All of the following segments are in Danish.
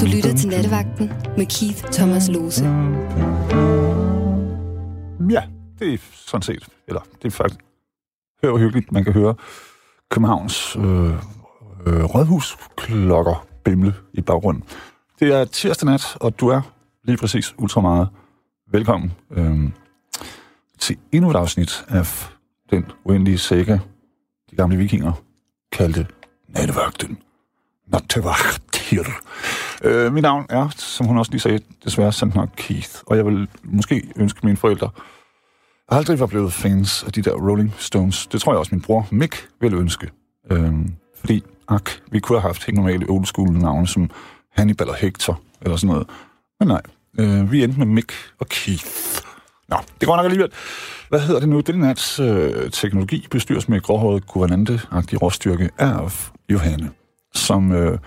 Du lytter til Nattevagten med Keith Thomas Lose. Ja, det er sådan set, eller det er faktisk, hør hvor hyggeligt, man kan høre Københavns øh, øh, rådhusklokker bimle i baggrunden. Det er tirsdag nat, og du er lige præcis ultra meget velkommen øh, til endnu et afsnit af den uendelige sække, de gamle vikinger kaldte Nattevagten. Nattevagtir. Øh, mit navn er, som hun også lige sagde, desværre sandt nok Keith, og jeg vil måske ønske mine forældre aldrig var blevet fans af de der Rolling Stones. Det tror jeg også min bror Mick ville ønske. Øh, fordi, ak, vi kunne have haft helt normale old school navne som Hannibal og Hector, eller sådan noget. Men nej, øh, vi endte med Mick og Keith. Nå, det går nok alligevel. Hvad hedder det nu? Den nats øh, teknologi bestyres med gråhåret guvernante-agtig råstyrke af Johanne, som øh,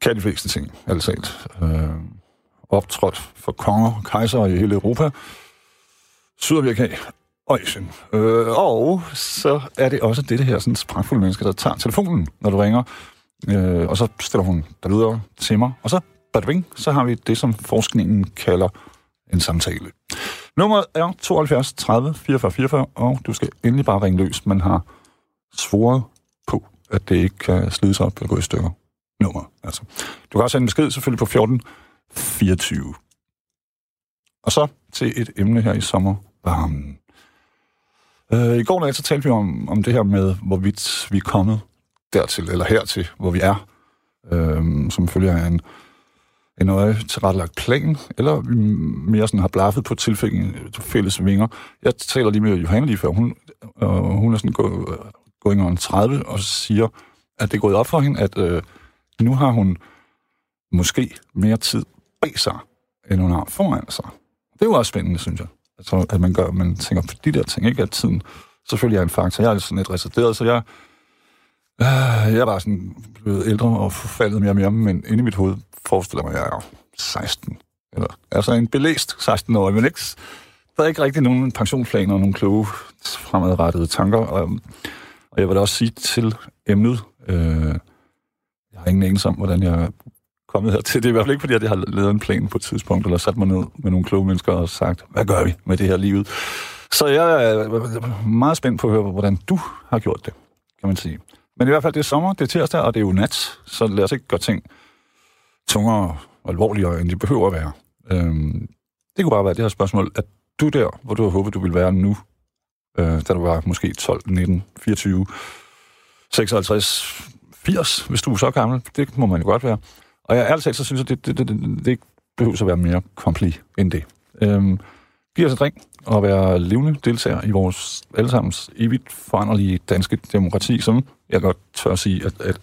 kan de fleste ting, altså øh, optrådt for konger og kejser i hele Europa, Sydamerika og Asien. Øh, og så er det også det her sådan spragfulde menneske, der tager telefonen, når du ringer, øh, og så stiller hun der lyder til mig, og så, badabing, så har vi det, som forskningen kalder en samtale. Nummeret er 72 30 44 44, og du skal endelig bare ringe løs. Man har svoret på, at det ikke kan slides op og gå i stykker. Nummer, altså. Du kan også sende en besked selvfølgelig på 1424. Og så til et emne her i sommervarmen. Øh, I går nat så talte vi om, om det her med, hvorvidt vi er kommet dertil, eller hertil, hvor vi er, øh, som følger af en en nøje tilrettelagt plan, eller vi mere sådan har blaffet på tilfælde fælles vinger. Jeg taler lige med Johanne lige før. Hun, øh, hun er sådan gået, going on 30 og siger, at det er gået op for hende, at øh, nu har hun måske mere tid bag sig, end hun har foran sig. Det er jo også spændende, synes jeg. Altså, at man gør, man tænker på de der ting, ikke? At tiden selvfølgelig er en faktor. Jeg er sådan lidt reserveret, så jeg, øh, jeg er bare sådan blevet ældre og forfaldet mere og mere, men inde i mit hoved forestiller mig, at jeg er 16. Eller, altså en belæst 16-årig, men ikke, der er ikke rigtig nogen pensionsplaner og nogle kloge fremadrettede tanker. Og, og jeg vil da også sige til emnet, øh, jeg har ingen anelse om, hvordan jeg er kommet her til. Det er i hvert fald ikke, fordi at jeg har lavet en plan på et tidspunkt, eller sat mig ned med nogle kloge mennesker og sagt, hvad gør vi med det her livet? Så jeg er meget spændt på at høre, hvordan du har gjort det, kan man sige. Men i hvert fald, det er sommer, det er tirsdag, og det er jo nat, så lad os ikke gøre ting tungere og alvorligere, end de behøver at være. Øhm, det kunne bare være det her spørgsmål. at du der, hvor du har håbet, du ville være nu, øh, da du var måske 12, 19, 24, 56, 80, hvis du er så gammel? Det må man jo godt være. Og jeg ærligt talt, så synes jeg, det, det, det, det, det ikke behøver at være mere kompli end det. Øhm, giv os et ring og være levende deltager i vores allesammens evigt foranderlige danske demokrati, som jeg godt tør at sige, at, at,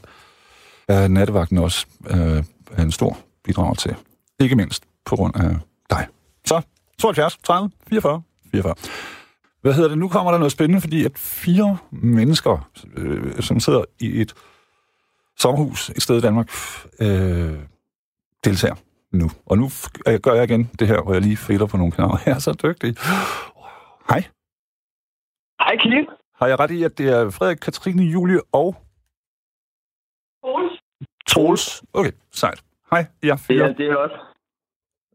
at nattevagten også øh, er en stor bidrag til. Ikke mindst på grund af dig. Så 72, 30, 44, 44. Hvad hedder det? Nu kommer der noget spændende, fordi at fire mennesker, øh, som sidder i et sommerhus et sted i Danmark, øh, deltager nu. Og nu gør jeg igen det her, hvor jeg lige fælder på nogle kanaler. Jeg er så dygtig. Hej. Hej, Kim. Har jeg ret i, at det er Frederik, Katrine, Julie og... Troels. Troels. Okay, sejt. Hej, jeg fire. Ja, det er også.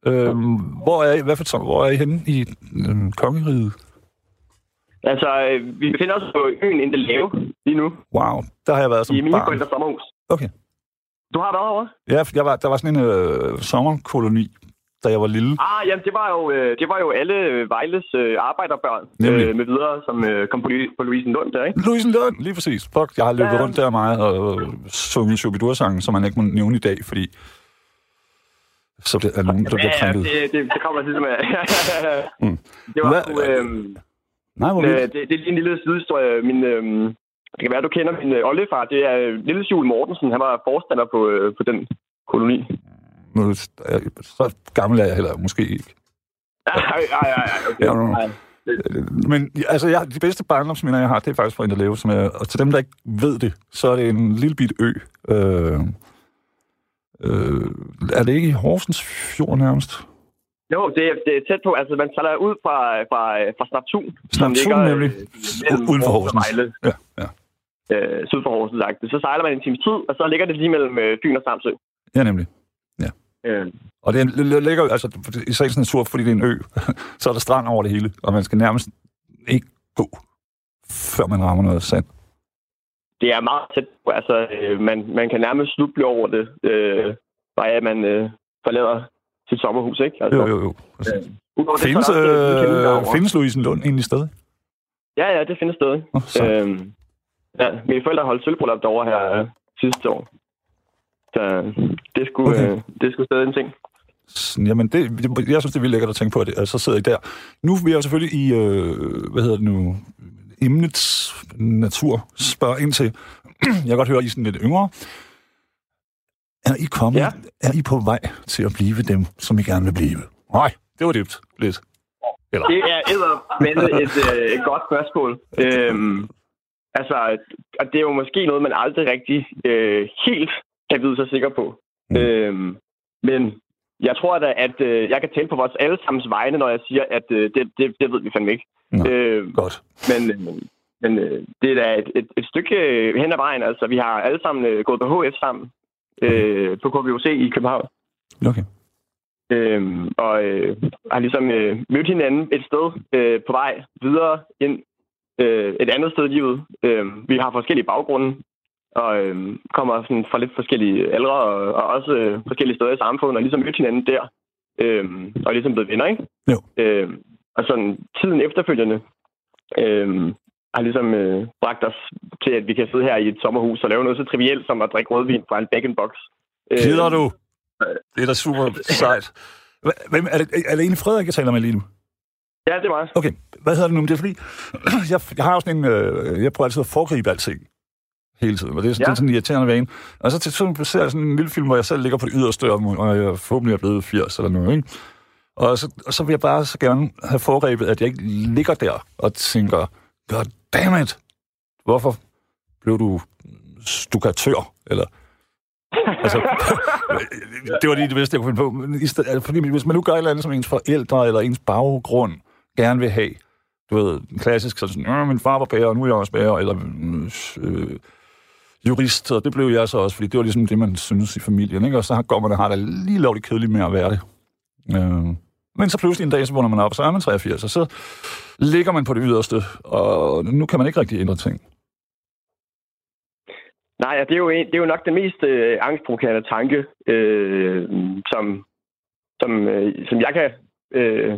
Øhm, hvor, er I, hvad for, hvor er I henne i øhm, kongeriget? Altså, øh, vi befinder os på øen Indelave lige nu. Wow, der har jeg været som I mine barn. forældres sommerhus. Okay. Du har været herovre? Ja, jeg var, der var sådan en øh, sommerkoloni, da jeg var lille. Ah, jamen, det var jo, øh, det var jo alle øh, Vejles øh, arbejderbørn Nemlig. øh, med videre, som øh, kom på, på Louisen Lund der, ikke? Louisen Lund, lige præcis. Fuck, jeg har løbet Ja. rundt der meget og sunget Shubidua-sangen, som man ikke må nævne i dag, fordi så bliver, er nogen, der bliver Ja, ja, krænket. det, det, det kommer ligesom af. Mm. Det var Hvad- sgu, øh, Nej, hvor øh, det, det er lige en lille sidehistorie. Min, øh, det kan være, du kender min øh, oldefar. Det er øh, Lille Jule Mortensen. Han var forstander på, øh, på den koloni. Nu, jeg- så gammel er jeg heller måske ikke. Ja, ja, ja. Okay. Ja. Men altså, jeg, de bedste barndomsminder, jeg har, det er faktisk fra Inderleve, som er, og til dem, der ikke ved det, så er det en lille bit ø. Øh, øh, er det ikke i Horsens Fjord nærmest? Jo, det er, det er tæt på. Altså, man sejler ud fra, fra, fra Snaptun. som Snaptun, ligger, øh, nemlig. mellem Uden for Horsens Ja, ja. øh, syd for Horsens. sagt. Så sejler man en times tid, og så ligger det lige mellem øh, Fyn og Samsø. Ja, nemlig. Øh, Og det er- ligger jo, altså i sagens natur, fordi det er en ø, så er der strand over det hele, og man skal nærmest ikke gå, før man rammer noget sand. det er meget tæt på. Altså, øh, man, man kan nærmest snuble over det, øh, bare at man øh, forlader sit sommerhus, ikke? Altså, Jo, jo, jo. præcis. Udover det, så er Findes, der øh, øh, findes Louise Lund egentlig stadig? Ja, ja, det findes stadig. Nå, så. Øhm, ja, mine forældre holdt sølvbryllup derovre her øh, sidste år. Så det skulle, Okay. øh, det skulle stadig en ting. Jamen, det, jeg synes, det er vildt lækkert at tænke på, at at så sidder I der. Nu vil jeg selvfølgelig i, øh, hvad hedder det nu, emnets natur spørge ind til. jeg kan godt høre, at I er sådan lidt yngre. Er I kommet, Ja. er I på vej til at blive dem, som I gerne vil blive? Nej, det var dybt lidt. Eller, Det er men et, øh, et godt spørgsmål. Øhm, altså, og det er jo måske noget, man aldrig rigtig øh, helt kan vide sig sikker på. Mm. Mm. Øhm, men jeg tror da, at øh, jeg kan tale på vores allesammens vegne, når jeg siger, at øh, det, det, det ved vi fandme ikke. Nå, Øh, godt. Men, øh, men øh, det er da et, et, et stykke øh, hen ad vejen. Altså, vi har alle sammen øh, gået på HF sammen øh, på KVUC i København. Okay. Øh, og øh, har ligesom øh, mødt hinanden et sted øh, på vej videre ind øh, et andet sted i livet. Øh, vi har forskellige baggrunde og øh, kommer sådan fra lidt forskellige aldre og, og også øh, forskellige steder i samfundet og ligesom mødt hinanden der. Øh, og ligesom blevet venner, ikke? Jo. Øh, og sådan tiden efterfølgende øh, har ligesom øh, bragt os til, at vi kan sidde her i et sommerhus og lave noget så trivielt som at drikke rødvin fra en bag-in-box. Øh, Gider du? Det er da super sejt. Hvem, er, det, er det egentlig Frederik, jeg taler med lige nu? Ja, det er meget. Okay, hvad hedder det nu? Det er fordi, jeg, jeg har jo sådan en, øh, jeg prøver altid at foregribe alting hele tiden, og det er, ja. det er sådan en irriterende vane. Og så til sådan, ser jeg sådan en lille film, hvor jeg selv ligger på det yderste, og, og jeg forhåbentlig er blevet 80 eller noget, ikke? Og så, og så vil jeg bare så gerne have foregrebet, at jeg ikke ligger der og tænker, God damn it, hvorfor blev du stukatør? Eller, altså, det var lige det bedste, jeg kunne finde på. Men i stedet, altså, fordi hvis man nu gør et eller andet, som ens forældre eller ens baggrund gerne vil have, du ved, klassisk sådan, sådan min far var bager, og nu er jeg også bager, eller øh, jurist, og det blev jeg så også, fordi det var ligesom det, man synes i familien, ikke? Og så går man og har det lige lovligt kedeligt med at være det. Øh, men så pludselig en dag, så vågner man op, og så er man 83, og så ligger man på det yderste, og nu kan man ikke rigtig ændre ting. Nej, det, er jo en, det er jo nok den mest øh, angstprovokerende tanke, øh, som, som, øh, som jeg kan øh,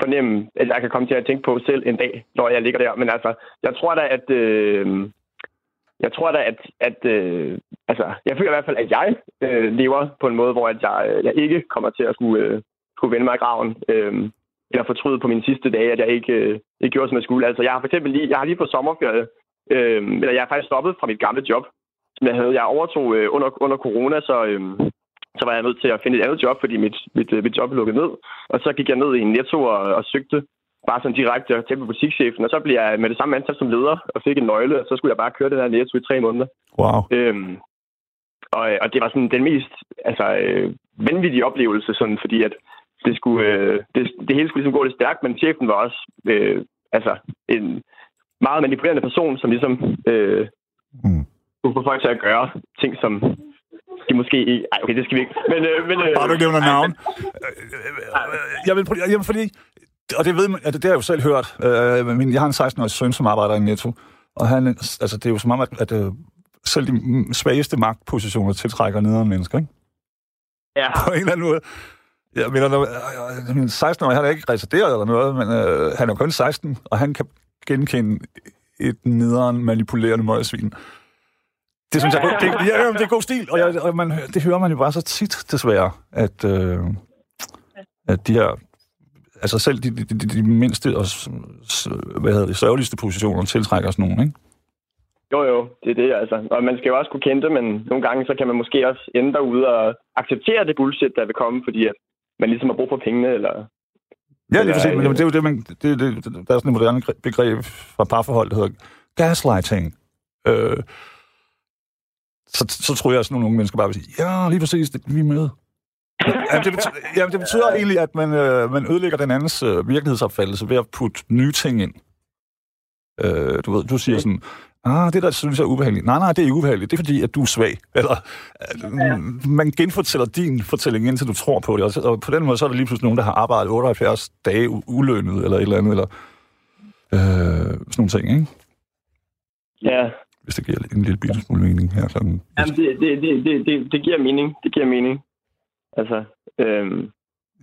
fornemme, at jeg kan komme til at tænke på selv en dag, når jeg ligger der. Men altså, jeg tror da, at... Øh, jeg tror da, at, at øh, altså, jeg føler i hvert fald, at jeg øh, lever på en måde, hvor at jeg, øh, jeg ikke kommer til at skulle, øh, skulle vende mig i graven. Øh, eller fortryde på mine sidste dage, at jeg ikke, øh, ikke gjorde, som jeg skulle. Altså, jeg har for eksempel lige, jeg har lige fået sommerferie, øh, eller jeg er faktisk stoppet fra mit gamle job, som jeg havde. Jeg overtog øh, under, under corona, så, øh, så var jeg nødt til at finde et andet job, fordi mit, mit, øh, mit job lukkede ned. Og så gik jeg ned i en netto og, og søgte bare sådan direkte tæt på butikschefen, og så blev jeg med det samme ansat som leder og fik en nøgle, og så skulle jeg bare køre den her netto i tre måneder. Wow. Øhm, og, og det var sådan den mest altså, øh, vanvittige oplevelse, sådan, fordi at det, skulle, øh, det, det hele skulle ligesom gå lidt stærkt, men chefen var også øh, altså, en meget manipulerende person, som ligesom øh, Mm. kunne få folk til at gøre ting, som de måske ikke... Ej, okay, det skal vi ikke. Men, øh, men, øh, Bare du ikke nævner navn. Jeg vil, jamen, fordi, og det ved man, det har jeg jo selv hørt. Øh, jeg har en 16-årig søn, som arbejder i Netto, og han, altså, det er jo som om, at, at øh, selv de svageste magtpositioner tiltrækker nederen mennesker, ikke? Ja, På en eller anden måde. Jeg mener, når, øh, øh min 16 år, han er ikke retarderet eller noget, men øh, han er kun 16, og han kan genkende et nederen manipulerende møgsvin. Det synes jeg, det, det, ja, jamen, det er god stil, og, jeg, og man, det hører man jo bare så tit, desværre, at, øh, at de her, altså selv de, de, de, de mindste og hvad hedder det, sørgeligste positioner tiltrækker sådan nogen, ikke? jo jo, det er det altså. Og man skal jo også kunne kende det, men nogle gange så kan man måske også ende derude og acceptere det bullshit, der vil komme, fordi at man ligesom har brug for pengene, eller... Ja, lige præcis, men det er jo det, man, det, det, det, der er sådan et moderne gre- begreb fra parforhold, der hedder gaslighting. Øh, så, så tror jeg, at sådan nogle unge mennesker bare vil sige, ja, lige præcis, det, vi er med. Jamen, det, betyder, jamen, det betyder egentlig, at man, øh, man ødelægger den andens øh, virkelighedsopfattelse ved at putte nye ting ind. Øh, du ved, du siger sådan, Ah, det der synes jeg er ubehageligt. Nej, nej, det er ikke ubehageligt. Det er fordi, at du er svag. Eller, ja. man genfortæller din fortælling, indtil du tror på det. Og, på den måde, så er der lige pludselig nogen, der har arbejdet 78 dage ulønnet, eller et eller andet, eller øh, sådan nogle ting, ikke? Ja, Hvis det giver en lille bitte smule mening her. Sådan. Jamen, det, det, det, det, det, det giver mening. Det giver mening. Altså, øhm,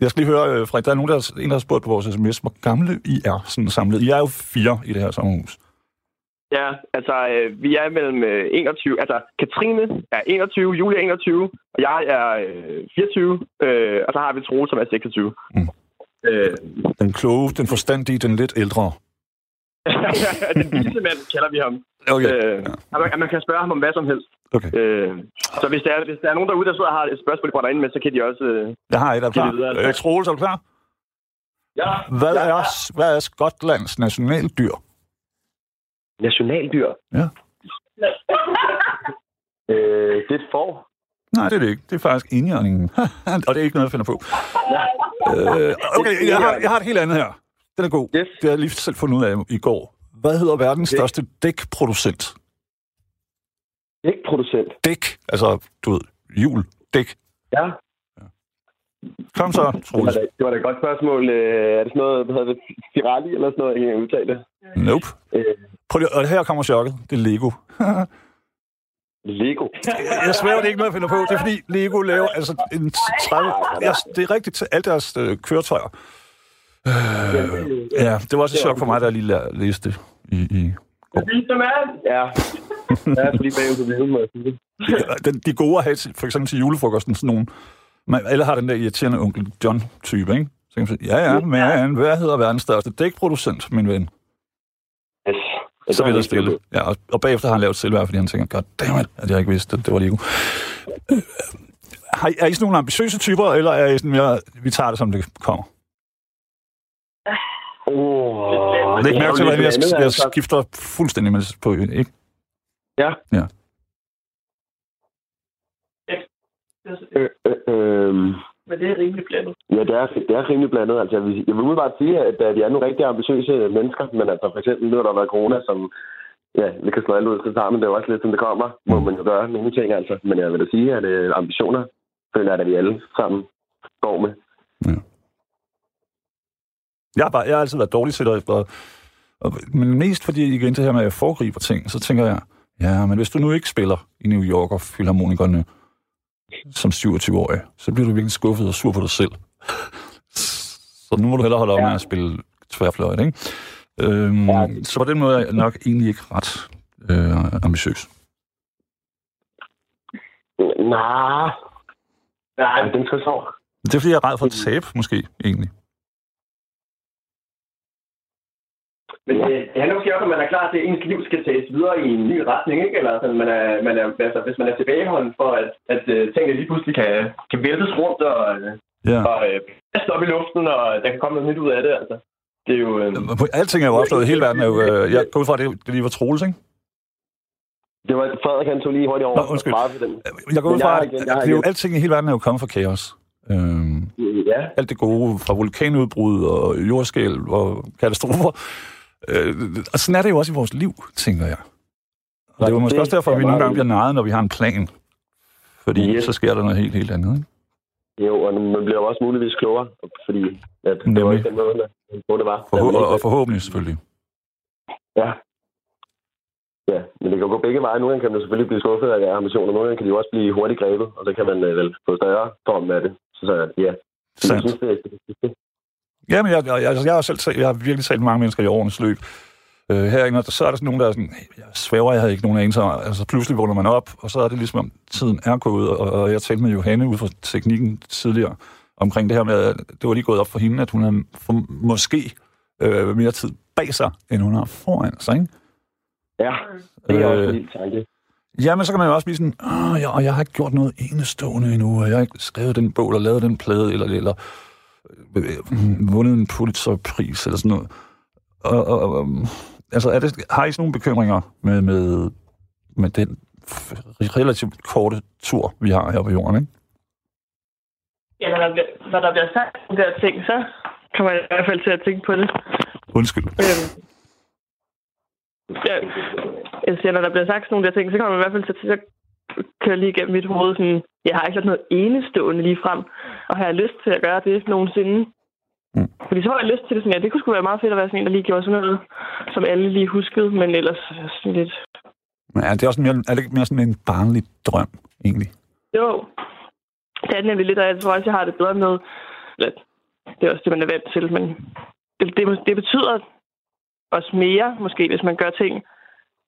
Jeg skal lige høre, øh, Frederik, der er nogen, der, en, der har spurgt på vores sms, hvor gamle I er sådan samlet. I er jo fire i det her sommerhus. Ja, altså, øh, vi er mellem øh, 21... Altså, Katrine er 21, Julie er 21, og jeg er øh, 24, øh, og så har vi Troel, som er 26. Mm. Øh, Den kloge, den forstandige, den lidt ældre. den vise mand kalder vi ham. Okay. Øh, at man, man kan spørge ham om hvad som helst. okay. Øh, så hvis der, er, hvis der er nogen derude, der sidder og har et spørgsmål, de brænder ind med, så kan de også... Øh, Jeg har et, er du Giv klar? Øh, Troels, er du klar? ja, Hvad ja, er, hvad er Skotlands nationaldyr? Nationaldyr. Ja. øh, det er et får. Nej, det er det ikke. Det er faktisk indjørningen. og det er ikke noget, jeg finder på. Øh, okay, jeg har, jeg har et helt andet her. Den er god. Yes. Det har jeg lige selv fundet ud af i går. Hvad hedder verdens Okay. største dækproducent? Ikke producent. Dæk, altså, du ved, hjul, dæk. Ja. Kom så, Det var, Troels. det var da et godt spørgsmål. Øh, er det sådan noget, hvad hedder det, Firali eller sådan noget, jeg kan udtale det? Nope. Øh, Prøv lige, og her kommer chokket. Det er Lego. Lego. Jeg svæver, det er ikke noget, jeg finder på. Det er fordi Lego laver altså en 30... Ja, det er rigtigt til alle deres øh, køretøjer. Øh, ja, det var også et chok for mig, da jeg lige læste det i, i mand! Ja. Er lige bagud på sige. den, de gode at have, til, for eksempel til julefrokosten, sådan nogle, man, alle har den der irriterende onkel John-type, ikke? Så kan man sige, ja, ja, men hvad hedder verdens største dækproducent, min ven? Yes. Så vil jeg stille. Ja, og, og bagefter har han lavet selvværd, fordi han tænker, god damn it, at jeg ikke vidste, at det var Lego. Øh, Har I, er I sådan nogle ambitiøse typer, eller er I sådan mere, vi tager det, som det kommer? Oh, Læg mærke til, hvordan jeg, jeg altså. skifter fuldstændig med på, ikke? Ja. Ja. Øh, øh, øh, Men det er rimelig blandet. ja, det er, det er rimelig blandet. Altså, jeg, vil, jeg vil umiddelbart sige, at de er nogle rigtig ambitiøse mennesker, men altså for eksempel nu har der været corona, som ja, det kan slå alt ud til sammen. Det er jo også lidt, som det kommer, må man jo gøre nogle ting, altså. Men jeg vil da sige, at øh, ambitioner føler jeg, at vi alle sammen går med. Jeg har, bare, jeg har altid været dårlig til og, og, men mest fordi igen det her med, at jeg foregriber ting, så tænker jeg, ja, men hvis du nu ikke spiller i New York og Philharmonikerne som 27-årig, så bliver du virkelig skuffet og sur på dig selv. Så nu må du hellere holde op med at spille tværfløjt, ikke? Øhm, Ja. Så på den måde er jeg nok egentlig ikke ret øh, ambitiøs. Nej. Nej, den skal så. Det er fordi, jeg er ræd for at tabe, måske, egentlig. Men øh, det handler måske også om, at man er klar til, at ens liv skal tages videre i en ny retning, ikke? Eller sådan, man er, man er, altså, hvis man er tilbageholden for, at, at uh, tingene lige pludselig kan, kan væltes rundt og, øh, Ja. og øh, op i luften, og der kan komme noget nyt ud af det, altså. Det er jo... Øh, Alting er jo opstået. Hele verden er jo... Øh, jeg går ud fra, at det, det lige var Troels, ikke? det var Frederik, han tog lige hurtigt over. Nå, undskyld. Den. Jeg går ud fra, at det er jo, alting i hele verden er jo kommet fra kaos. Øhm, Ja, alt det gode fra vulkanudbrud og jordskæl og katastrofer. Øh, og sådan er det jo også i vores liv, tænker jeg. Og det er jo måske det også derfor, at vi nogle gange bliver nejet, når vi har en plan. Fordi Yes. så sker der noget helt, helt andet. Ikke? jo, og man bliver jo også muligvis klogere, fordi at det var ikke den måde, hvor det var. Forhå- og, og forhåbentlig selvfølgelig. Ja. Ja, men det kan jo gå begge veje. Nogle gange kan man selvfølgelig blive skuffet af ambitioner, nogle gange kan de jo også blive hurtigt grebet, og så kan man øh, vel få større form af det. Så, så ja, Sandt. jeg synes, det, det, det, Ja, men jeg, jeg, altså, jeg, har selv jeg har virkelig talt mange mennesker i årenes løb. Øh, herinde, så er der sådan nogen, der er sådan, "Hey, jeg svæver, jeg havde ikke nogen anelse. om." Altså pludselig vågner man op, og så er det ligesom, om tiden er gået, og, og jeg talte med Johanne ud fra teknikken tidligere, omkring det her med, at det var lige gået op for hende, at hun har for, måske øh, mere tid bag sig, end hun har foran sig, ikke? ja, det er også Øh, en lille tanke. Ja, men så kan man jo også blive sådan, Åh, ja, og jeg har ikke gjort noget enestående endnu, og jeg har ikke skrevet den bog, eller lavet den plade, eller, eller vundet en Pulitzer-pris, eller sådan noget. Og, og, og, altså, er det, har I sådan nogle bekymringer med, med, med den relativt korte tur, vi har her på jorden, ikke? Ja, når der, bliver, når der bliver sagt de der ting, så kommer jeg i hvert fald til at tænke på det. Undskyld. Øhm, ja, jeg siger, når der bliver sagt sådan nogle der ting, så kommer man i hvert fald til, så kører lige igennem mit hoved sådan, jeg har ikke sådan noget enestående lige frem, og har jeg lyst til at gøre det nogensinde? Mm. Fordi så har jeg lyst til det sådan, ja, det kunne sgu være meget fedt at være sådan en, der lige gjorde sådan noget, som alle lige huskede, men ellers sådan lidt... Men er det, også mere, er det ikke mere sådan en barnlig drøm, egentlig? Jo, det er nemlig lidt, og jeg tror også, jeg har det bedre med, at det er også det, man er vant til, men det, det, det betyder også mere, måske, hvis man gør ting,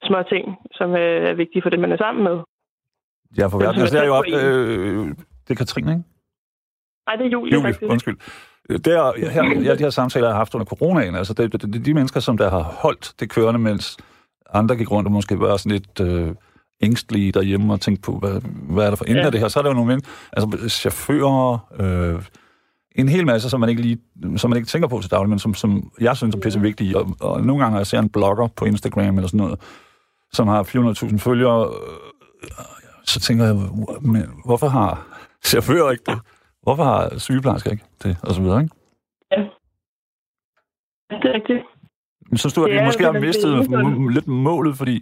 små ting, som øh, er vigtige for det, man er sammen med. Ja, for er verden. sådan, Det er jo jeg op, tror øh, det er Katrine, ikke? Nej, det er Julie, Julie, faktisk. undskyld. Der, her, ja, de her samtaler, jeg har haft under coronaen, altså det, det, det, de mennesker, som der har holdt det kørende, mens andre gik rundt og måske var sådan lidt øh, ængstlige derhjemme og tænkte på, hvad, hvad er der for enden Ja. af det her? Så er der jo nogle men, altså chauffører, øh, en hel masse, som man ikke lige, som man ikke tænker på til daglig, men som, som jeg synes er pisse vigtige. Og, og nogle gange, når jeg ser en blogger på Instagram eller sådan noget, som har 400.000 følgere, øh, så tænker jeg, hvorfor har chauffører ikke det? Hvorfor har sygeplejersker ikke det? Og så videre, ikke? Det er rigtigt. Synes du, at Det vi måske har mistet lidt målet, fordi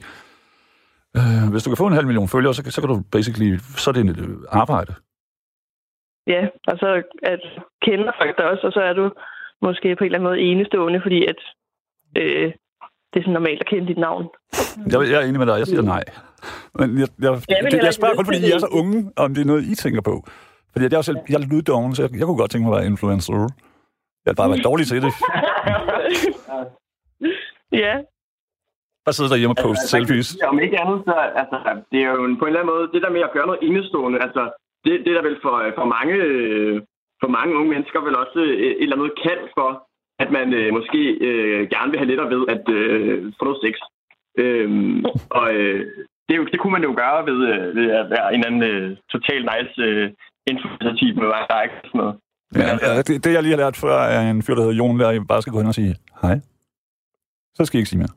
øh, hvis du kan få en halv million følgere, så, kan- så kan du basically, så er det et øh, arbejde. Ja, og så at kender folk dig også, og så er du måske på en eller anden måde enestående, fordi at øh, det er sådan normalt at kende dit navn. Jeg, jeg er enig med dig, jeg siger nej. Men jeg, jeg, men det, jeg spørger kun, fordi I er så unge, om det er noget, I tænker på. Fordi jeg er jo selv, jeg er lidt så jeg, jeg kunne godt tænke mig at være influencer. Jeg har bare været dårlig til det. ja, Bare sidde derhjemme og poste selfies. Om ikke andet, så altså, det er jo en, på en eller anden måde, det der med at gøre noget enestående, altså, det, det er der vel for, for mange, øh, for mange unge mennesker vel også øh, et eller andet kald for, at man øh, måske øh, gerne vil have lettere ved at øh, få noget sex. Øhm, og øh, det, er jo, det kunne man jo gøre ved, øh, ved at være en anden øh, total nice øh, influencer-type med der ikke sådan noget. Ja, ja, det, det, jeg lige har lært før, er en fyr, der hedder Jon, der jeg bare skal gå hen og sige hej. Så skal I ikke sige mere.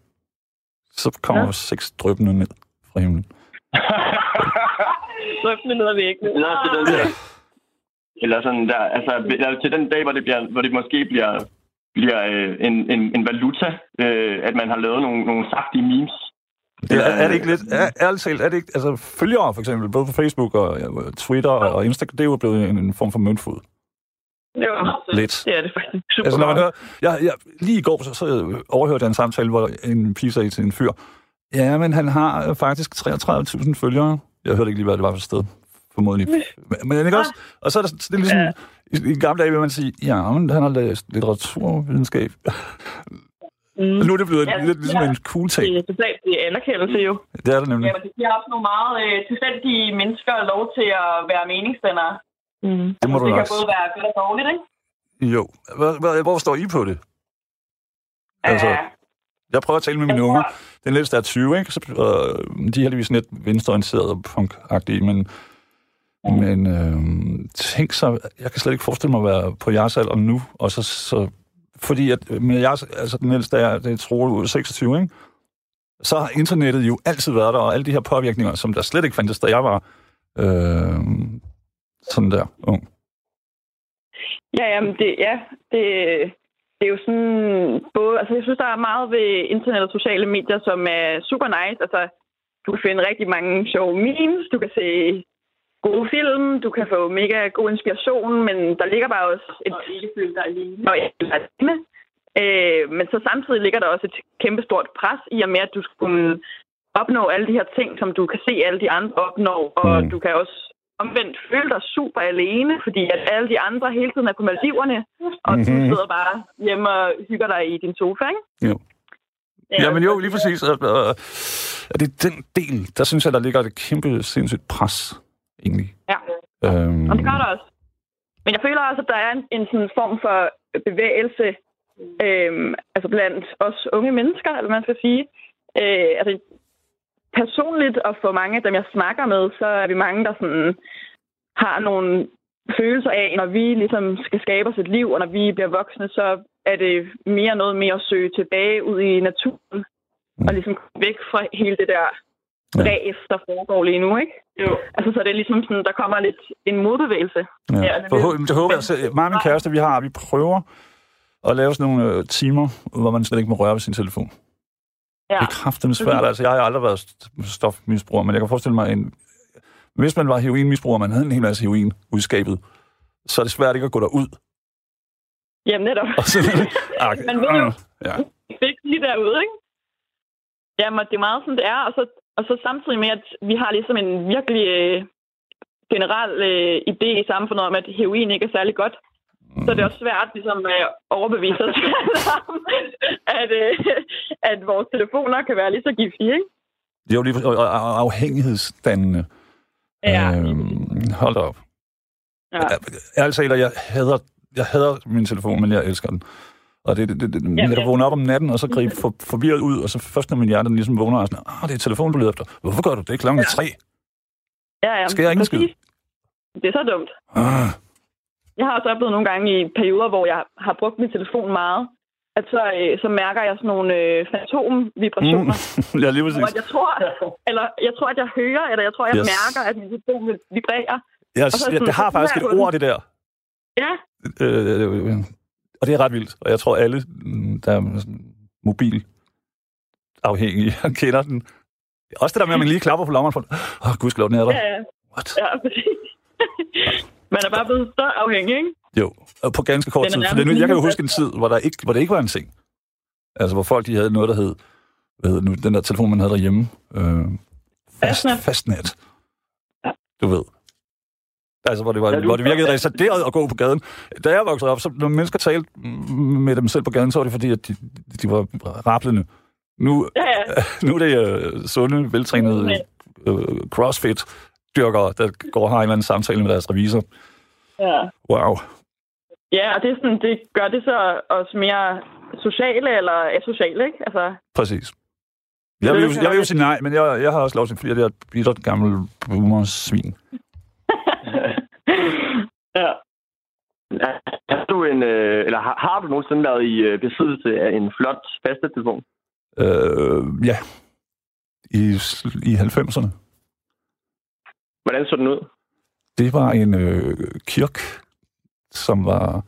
Så kommer ja. Ja. seks drøbende ned fra himlen. drøftende ned ad væggene. Eller, der, eller sådan der, altså eller til den dag, hvor det, bliver, hvor det måske bliver, bliver øh, en, en, en valuta, øh, at man har lavet nogle, nogle saftige memes. Det er, er det ikke lidt, er, ærligt talt, er det ikke, altså følgere for eksempel, både på Facebook og ja, Twitter og Instagram, det er jo blevet en, en form for møntfod. Jo, Lidt. det er det faktisk. Super Altså når man hører, jeg, jeg, lige i går så, så overhørte jeg en samtale, hvor en pige sagde til en fyr, ja, men han har øh, faktisk 33.000 følgere. Jeg hørte ikke lige, hvad det var for et sted, formodentlig. Men, ikke også? Og så er det, det er ligesom, Ja. i, i gamle dage vil man sige, ja, men han har læst litteraturvidenskab. Mm. Og nu er det blevet Ja, lidt ligesom ja. en cool ting. Det er totalt det er anerkendelse jo. Det er det nemlig. Jamen, det giver også nogle meget øh, tilfældige mennesker lov til at være meningsdannere. Mm. Det må du det kan også. både være godt og dårligt, ikke? Jo. Hvor, hvor, hvor står I på det? Altså, Ja. Jeg prøver at tale med mine unger. Den ældste er 20, ikke? Så, øh, de er heldigvis lidt venstreorienterede og punk-agtige, men, mm. men øh, tænk så, jeg kan slet ikke forestille mig at være på jeres alder nu, og så, så fordi at øh, men jeg, altså den ældste er, det er Troel 26, ikke? Så har internettet jo altid været der, og alle de her påvirkninger, som der slet ikke fandtes, da jeg var øh, sådan der ung. Ja, jamen det, ja, det, det er jo sådan både, altså jeg synes, der er meget ved internet og sociale medier, som er super nice. Altså, du kan finde rigtig mange sjove memes, du kan se gode film, du kan få mega god inspiration, men der ligger bare også et... Og ikke føle dig alene. Og ikke alene. Øh, men så samtidig ligger der også et kæmpestort pres i og med, at du skal kunne opnå alle de her ting, som du kan se alle de andre opnå, og Mm. du kan også omvendt føle dig super alene, fordi at alle de andre hele tiden er på Maldiverne, og mm-hmm. du Mhm. sidder bare hjemme og hygger dig i din sofa, ikke? Jo. Ja, men jo, lige præcis. Og, og, og det er den del, der synes jeg, der ligger et kæmpe sindssygt pres, egentlig. Ja, Øhm, og det gør der også. Men jeg føler også, at der er en, en sådan form for bevægelse, øhm, altså blandt os unge mennesker, eller man skal sige. Øh, altså, personligt, og for mange af dem, jeg snakker med, så er vi mange, der sådan har nogle følelser af, når vi ligesom skal skabe os et liv, og når vi bliver voksne, så er det mere noget med at søge tilbage ud i naturen, Mm. og ligesom komme væk fra hele det der Ja. der foregår lige nu, ikke? Jo. Altså, så er det ligesom sådan, der kommer lidt en modbevægelse. Ja. Ja, det for, vil- det, håber jeg. Så, mig og min kæreste, vi har, vi prøver at lave sådan nogle øh, timer, hvor man slet ikke må røre ved sin telefon. Ja. Det er kraftedeme svært. Altså, jeg har aldrig været st- stofmisbruger, men jeg kan forestille mig, en, hvis man var heroinmisbruger, og man havde en hel masse heroin ude i skabet, så er det svært ikke at gå derud. Jamen netop. Og så, ah, Man ved jo. Ja. Det er lige derude, ikke? Jamen, det er meget sådan, det er. Og så, og så samtidig med, at vi har ligesom en virkelig øh, generel øh, idé i samfundet om, at heroin ikke er særlig godt. Så er det også svært ligesom at overbevise os om, at, øh, at vores telefoner kan være lige så giftige, ikke? Det er jo lige afhængighedsdannende. Ja. Øhm, hold op. Ja. Talt, jeg hader, jeg hader min telefon, men jeg elsker den. Og det, det, det, det Ja, jeg kan ja. vågne op om natten, og så gribe for, forvirret ud, og så først når min hjerte ligesom vågner, og sådan, ah, det er telefonen, du leder efter. Hvorfor gør du det? Klokken er tre. Ja, ja. Skal jeg ingen skid? præcis. Det er så dumt. Ah, Jeg har også oplevet nogle gange i perioder, hvor jeg har brugt min telefon meget, at så, øh, så mærker jeg sådan nogle øh, fantomvibrationer. mm. ja, lige præcis. jeg tror, eller jeg tror, at jeg hører, eller jeg tror, jeg Yes. yes. mærker, at min telefon vibrerer. Jeg, så sådan, det har så faktisk et ord, det der. Ja, Øh, og det er ret vildt. Og jeg tror, alle, mm, der er mobil afhængige, kender den. Også det der med, at man lige klapper på lommeren for, åh, oh, gudskelov, den er der. ja, ja. What? ja præcis. Man er bare blevet så afhængig, ikke? Jo, og på ganske kort Den tid. For nærmest jeg kan jo huske en tid, hvor, der ikke, hvor det ikke var en ting. Altså, hvor folk de havde noget, der hed, hvad det nu, den der telefon, man havde derhjemme. Øh, fast, Fastnet. fastnet. Ja. Du ved. Altså, hvor det, var, Ja, du- hvor det virkede reserveret at gå på gaden. Da jeg voksede op, så når mennesker talte med dem selv på gaden, så var det fordi, at de, de var rablende. Nu, Ja, ja. nu er det uh, sunde, veltrænede uh, crossfit-dyrkere, der går og har en eller anden samtale med deres revisor. ja. Wow. Ja, og det, er sådan, det gør det så også mere sociale eller asociale, ikke? Altså, Præcis. Jeg vil, jo, jeg vil jo sige nej, men jeg, jeg har også lov til, fordi jeg er et bittert gammel boomer-svin. Ja. Har du, en, øh, eller har, har du nogensinde været i øh, besiddelse af en flot fastnettelefon? Øh, ja. I, I 90'erne. Hvordan så den ud? Det var en øh, kirk, som var...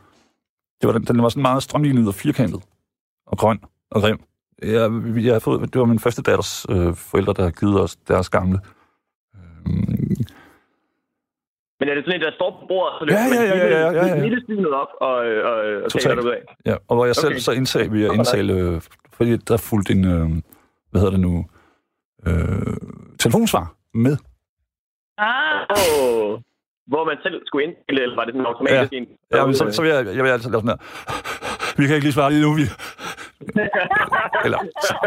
Det var, den, den var sådan meget strømlignet og firkantet. Og grøn og grim. Jeg, jeg havde fået, det var min første datters øh, forældre, der havde givet os deres gamle. Øh, Men er det sådan en, der står på bordet, så Ja, ja, ja, ja, ja, ja, ja. hele op og, og, og taler det ud af? Ja, og hvor jeg selv Okay. så indtag, vil jeg indtale, øh, fordi der fulgte en, øh, hvad hedder det nu, øh, telefonsvar med. Ah, Oh, hvor man selv skulle indstille, eller var det sådan automatisk Ja. en? Ja, men så, så vil jeg, jeg vil altid lave sådan her. Vi kan ikke lige svare lige nu, vi... Eller,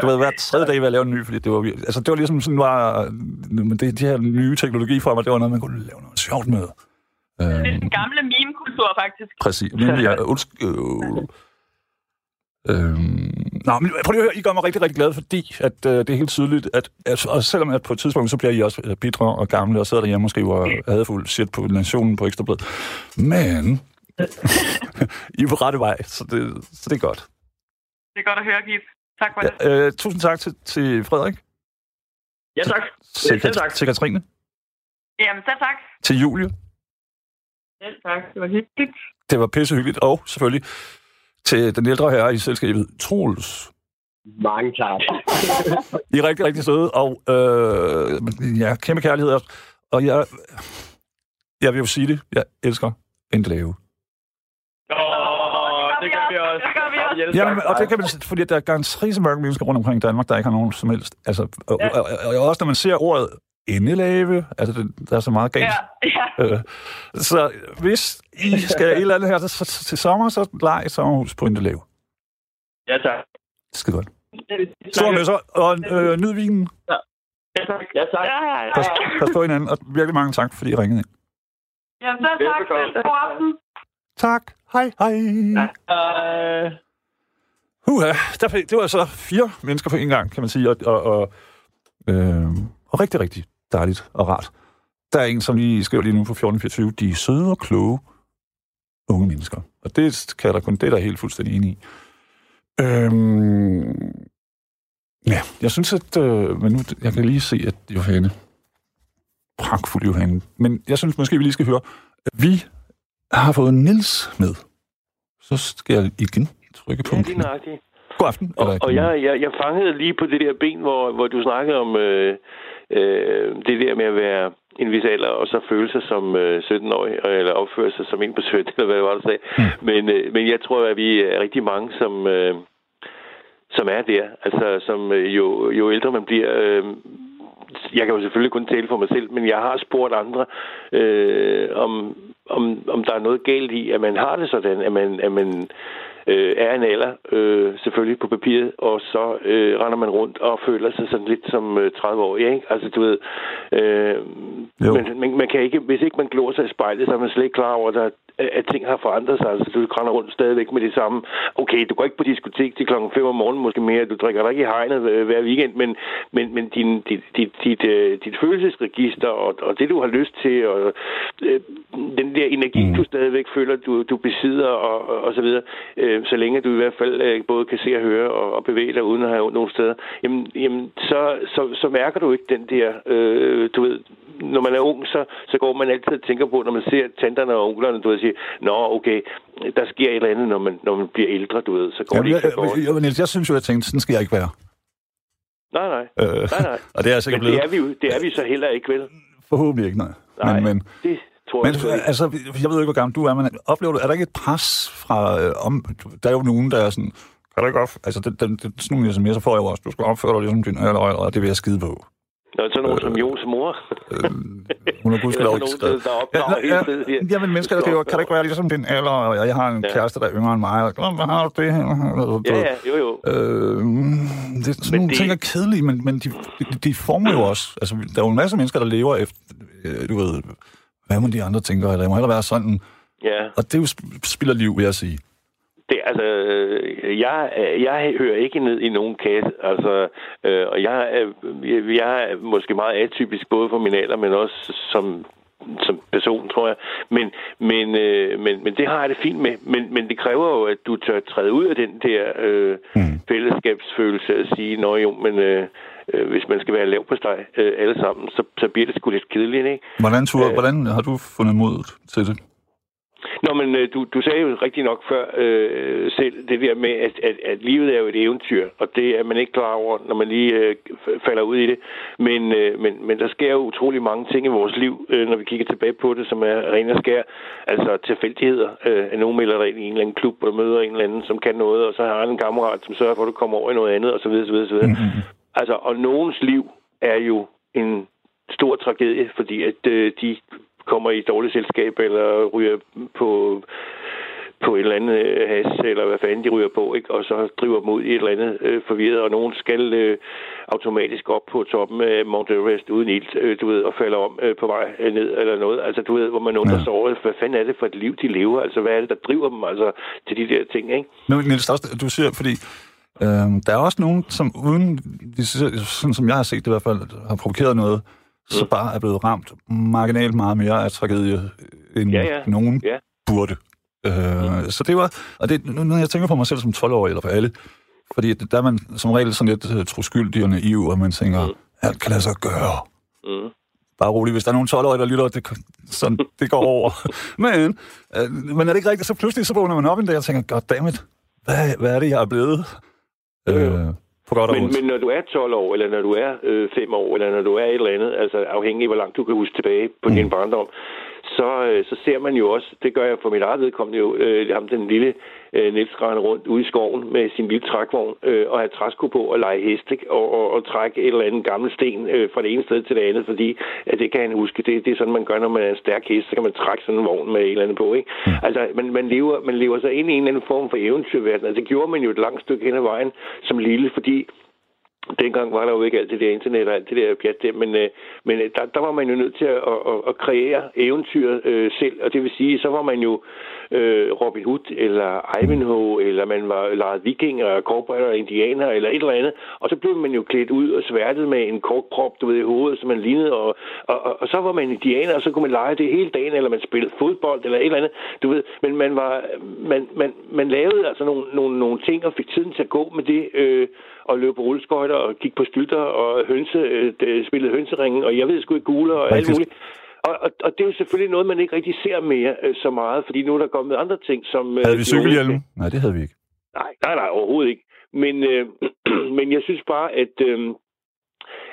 du ved, hver tredje dag vil jeg lave en ny, fordi det var, altså, det var ligesom sådan, var, men det, de her nye teknologi for mig, det var noget, man kunne lave noget sjovt med. Det er Øhm, den gamle meme-kultur, faktisk. Præcis. Nemlig, jeg undskyld. Øhm, nå, men prøv lige at høre, I gør mig rigtig, rigtig glad, fordi at, øh, det er helt tydeligt, at, at og selvom at på et tidspunkt, så bliver I også øh, bitre og gamle, og sidder derhjemme og hadefuld shit på nationen på Ekstrabladet. Men I er på rette vej, så det, så det er godt. Det er godt at høre, Gif. Tak for det. Ja, øh, tusind tak til, til Frederik, Ja, tak. til, selv tak. til Katrine, Jamen, selv tak. til Julie. Selv tak. Det var hyggeligt. Det var pissehyggeligt, og selvfølgelig til den ældre herre i selskabet, Troels. Mange tak. I er rigtig, rigtig søde, og øh, ja, kæmpe kærlighed også. Og jeg, jeg vil jo sige det, jeg elsker en lave. Åh, det gør vi også. Det gør vi også. Jens, Jamen, tak. og det kan man, fordi der er garanteret så mange mennesker rundt omkring i Danmark, der ikke har nogen som helst. Altså, og, og, og, og også når man ser ordet endelave, altså det, der er så meget galt. Ja, ja. Øh, så hvis I skal et eller andet her til, til, til sommer, så leg et sommerhus på Endelave. Ja, tak. Skide godt. Stor messer, og øh, nyd vinen. Ja, tak. Ja, tak. Ja, ja, ja. Pas, pas på hinanden, og virkelig mange tak, fordi I ringede ind. Jamen, selv tak. Velbekomme. God aften. Tak. Hej, hej. Øh, Uha, der, det var så fire mennesker på en gang, kan man sige, og, og, og, øh, og rigtig, rigtig dejligt og rart. Der er en, som lige skriver lige nu på 1424, de er søde og kloge unge mennesker. Og det kan der kun, det er der helt fuldstændig enig i. Øhm, ja, jeg synes, at, øh, men nu, jeg kan lige se, at Johanne, pragtfuld Johanne, men jeg synes måske, vi lige skal høre, at vi har fået Nils med. Så skal jeg igen trykke på ja, en knap. nøjagtigt. God aften. Og, og jeg, jeg, jeg fangede lige på det der ben, hvor, hvor du snakkede om øh, øh, det der med at være en vis alder, og så føle sig som øh, 17-årig, eller opføre sig som en på 17, eller hvad det var, du sagde. Mm. Men, øh, men jeg tror, at vi er rigtig mange, som, øh, som er der. Altså, som øh, jo, jo ældre man bliver... Øh, jeg kan jo selvfølgelig kun tale for mig selv, men jeg har spurgt andre, øh, om, om, om der er noget galt i, at man har det sådan, at man, at man øh, er en alder, øh, selvfølgelig på papiret, og så øh, render man rundt og føler sig sådan lidt som øh, 30 år, ikke? Altså, du ved, øh, men, man, man kan ikke, hvis ikke man glor sig i spejlet, så er man slet ikke klar over, at der at ting har forandret sig. Altså, du render rundt stadigvæk med det samme. Okay, du går ikke på diskotek til klokken 5 om morgenen måske mere. Du drikker dig ikke i hegnet øh, hver weekend, men, men, men din, dit, dit, dit, øh, dit følelsesregister og, og det, du har lyst til, og øh, den der energi, mm. du stadigvæk føler, du, du besidder, og, og, og så videre, øh, så længe du i hvert fald øh, både kan se og høre og, og bevæge dig uden at have nogen steder, jamen, jamen så, så, så mærker du ikke den der, øh, du ved, når man er ung, så, så går man altid og tænker på, når man ser tanterne og onklerne, du ved, sige, nå, okay, der sker et eller andet, når man, når man bliver ældre, du ved, så går Jamen, det ikke så jeg, godt. jeg, jeg, jeg synes jo, jeg tænkte, sådan skal jeg ikke være. Nej, nej. Øh, nej, nej. og det er jeg sikkert Men det blevet. er, vi, det er vi så heller ikke, vel? Forhåbentlig ikke, nej. Nej, Men, men, det tror men jeg ikke. altså, jeg ved ikke, hvor gammel du er, men oplever du, er der ikke et pres fra, øh, om, der er jo nogen, der er sådan, kan du ikke op, altså, det, det, det, sådan nogle sms'er får jeg også, du skal opføre dig ligesom din alder, og det vil jeg skide på. Nå, sådan nogen som Jos mor. Øh, hun har gudskelov ikke skrevet. der opdrager hele tiden. ja, jamen, mennesker, der skriver, kan det ikke være ligesom din alder, og jeg har en Ja. kæreste, der er yngre end mig, og "Nå, hvad har du det her? Ja, ja, jo, jo. Øh, det, sådan Men nogle det- ting er kedelige, men, men de, de, de former jo også. Altså, der er jo en masse mennesker, der lever efter, øh, du ved, hvad må de andre tænker, eller jeg må hellere være sådan. Ja. Og det er jo sp- spilder liv, vil jeg sige. Det, altså, øh, jeg, jeg hører ikke ned i nogen kasse, altså, øh, og jeg, er- jeg, jeg er måske meget atypisk, både for min alder, men også som, som person, tror jeg. Men, men, øh, men, men det har jeg det fint med. Men, men det kræver jo, at du tør træde ud af den der øh, Mm. fællesskabsfølelse at sige, nå jo, men øh, øh, hvis man skal være lav på steg øh, alle sammen, så, så bliver det sgu lidt kedeligt, ikke? Hvordan, tur, Øh. hvordan har du fundet mod til det? Nå, men øh, du, du sagde jo rigtig nok før øh, selv det der med, at, at, at livet er jo et eventyr, og det er man ikke klar over, når man lige øh, falder ud i det. Men, øh, men, men der sker jo utrolig mange ting i vores liv, øh, når vi kigger tilbage på det, som er ren og skær. Altså tilfældigheder. Øh, at nogen melder dig ind i en eller anden klub, og møder en eller anden, som kan noget, og så har han en kammerat, som sørger for, at du kommer over i noget andet, osv. osv., osv. Mm-hmm. Altså, og nogens liv er jo en stor tragedie, fordi at øh, de kommer i et dårligt selskab, eller ryger på på et eller andet øh, has, eller hvad fanden de ryger på, ikke? og så driver dem ud i et eller andet øh, forvirret, og nogen skal øh, automatisk op på toppen af Mount Everest uden ild, øh, du ved, og falder om øh, på vej øh, ned eller noget. Altså, du ved, hvor man undrer Ja. sig over, hvad fanden er det for et liv, de lever? Altså, hvad er det, der driver dem altså, til de der ting, ikke? Men Niels, også- du siger, fordi øh, der er også nogen, som uden, sådan som jeg har set det i hvert fald, har provokeret noget, så Mm. bare er blevet ramt marginalt meget mere af tragedie, end Ja, ja. nogen Ja. burde. Øh, Så det var, og det, nu, når jeg tænker på mig selv som 12-årig, eller for alle, fordi der er man som regel sådan lidt uh, troskyldig og naiv, og man tænker, Mm. alt kan lade sig gøre. Mm. Bare rolig, hvis der er nogen 12-årige, der lytter, det, sådan, det går over. men, øh, men er det ikke rigtigt, så pludselig så vågner man op en dag og tænker, goddammit, hvad, hvad er det, jeg er blevet? Øh, på godt Men, men når du er 12 år, eller når du er øh, 5 år, eller når du er et eller andet, altså afhængig af, hvor langt du kan huske tilbage på mm. din barndom, så, øh, så ser man jo også, det gør jeg for mit eget vedkommende jo, øh, ham den lille øh, Niels rundt ude i skoven med sin lille trækvogn øh, og have træsko på og lege hest, ikke? Og, og, og trække et eller andet gammel sten øh, fra det ene sted til det andet, fordi at det kan han huske. Det, det er sådan, man gør, når man er en stærk hest, så kan man trække sådan en vogn med et eller andet på, ikke? Mm. Altså, man, man, lever, man lever sig ind i en eller anden form for eventyrverden, og det gjorde man jo et langt stykke hen ad vejen som lille, fordi Dengang var der jo ikke alt det der internet og alt det der pjat der, men, øh, men øh, der, der var man jo nødt til at, at, at kreere eventyr øh, selv, og det vil sige, så var man jo øh, Robin Hood eller Ivanhoe, eller man var lejet vikinger, cowboyer, indianer eller et eller andet, og så blev man jo klædt ud og sværtet med en kort prop, du ved, i hovedet, som man lignede, og, og, og, og så var man indianer, og så kunne man lege det hele dagen, eller man spillede fodbold, eller et eller andet, du ved, men man var, man, man, man lavede altså nogle, nogle, nogle ting, og fik tiden til at gå med det, øh, og løbe på rulleskøjter og kigge på stylter og hønse, øh, spillede hønseringen, og jeg ved sgu ikke guler og alt muligt. Og, og, og det er jo selvfølgelig noget, man ikke rigtig ser mere øh, så meget, fordi nu er der kommet andre ting, som... øh, Havde vi cykelhjelm? Nej, det havde vi ikke. Nej, nej, nej, overhovedet ikke. men, øh, men jeg synes bare, at... Øh,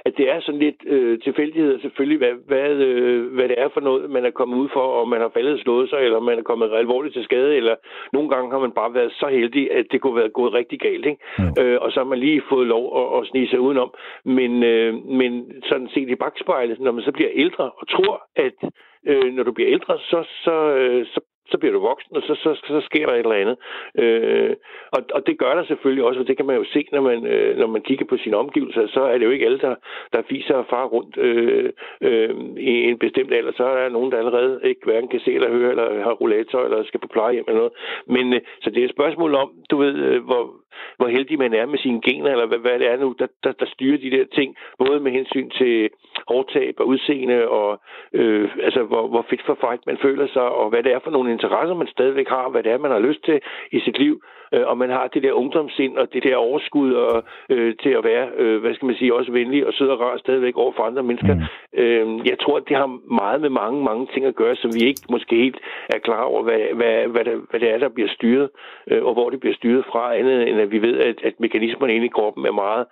at det er sådan lidt øh, tilfældigheder selvfølgelig, hvad, hvad, øh, hvad det er for noget, man er kommet ud for, om man har faldet slået sig, eller man er kommet alvorligt til skade, eller nogle gange har man bare været så heldig, at det kunne være gået rigtig galt, ikke? Ja. Øh, og så har man lige fået lov at, at snige sig udenom. Men, øh, men sådan set i bagspejlet, når man så bliver ældre og tror, at øh, når du bliver ældre, så, så, øh, så så bliver du voksen, og så, så, så sker der et eller andet. Øh, og, og det gør der selvfølgelig også, og det kan man jo se, når man, øh, når man kigger på sine omgivelser, så er det jo ikke alle, der, der fiser og far rundt øh, øh, i en bestemt alder. Så er der nogen, der allerede ikke hverken kan se eller høre, eller har rollator, eller skal på plejehjem eller noget. Men øh, så det er et spørgsmål om, du ved, øh, hvor, hvor heldig man er med sine gener, eller hvad, hvad det er nu, der, der, der styrer de der ting, både med hensyn til hårdtab og udseende, og øh, altså, hvor, hvor fedt for fight man føler sig, og hvad det er for nogle interesser, man stadigvæk har, hvad det er, man har lyst til i sit liv, øh, og man har det der ungdomssind og det der overskud og, øh, til at være, øh, hvad skal man sige, også venlig og sød og rar stadigvæk over for andre mennesker. Mm. Øh, jeg tror, det har meget med mange, mange ting at gøre, som vi ikke måske helt er klar over, hvad, hvad, hvad, det, hvad det er, der bliver styret, øh, og hvor det bliver styret fra, andet end at vi ved, at, at mekanismerne inde i kroppen er meget,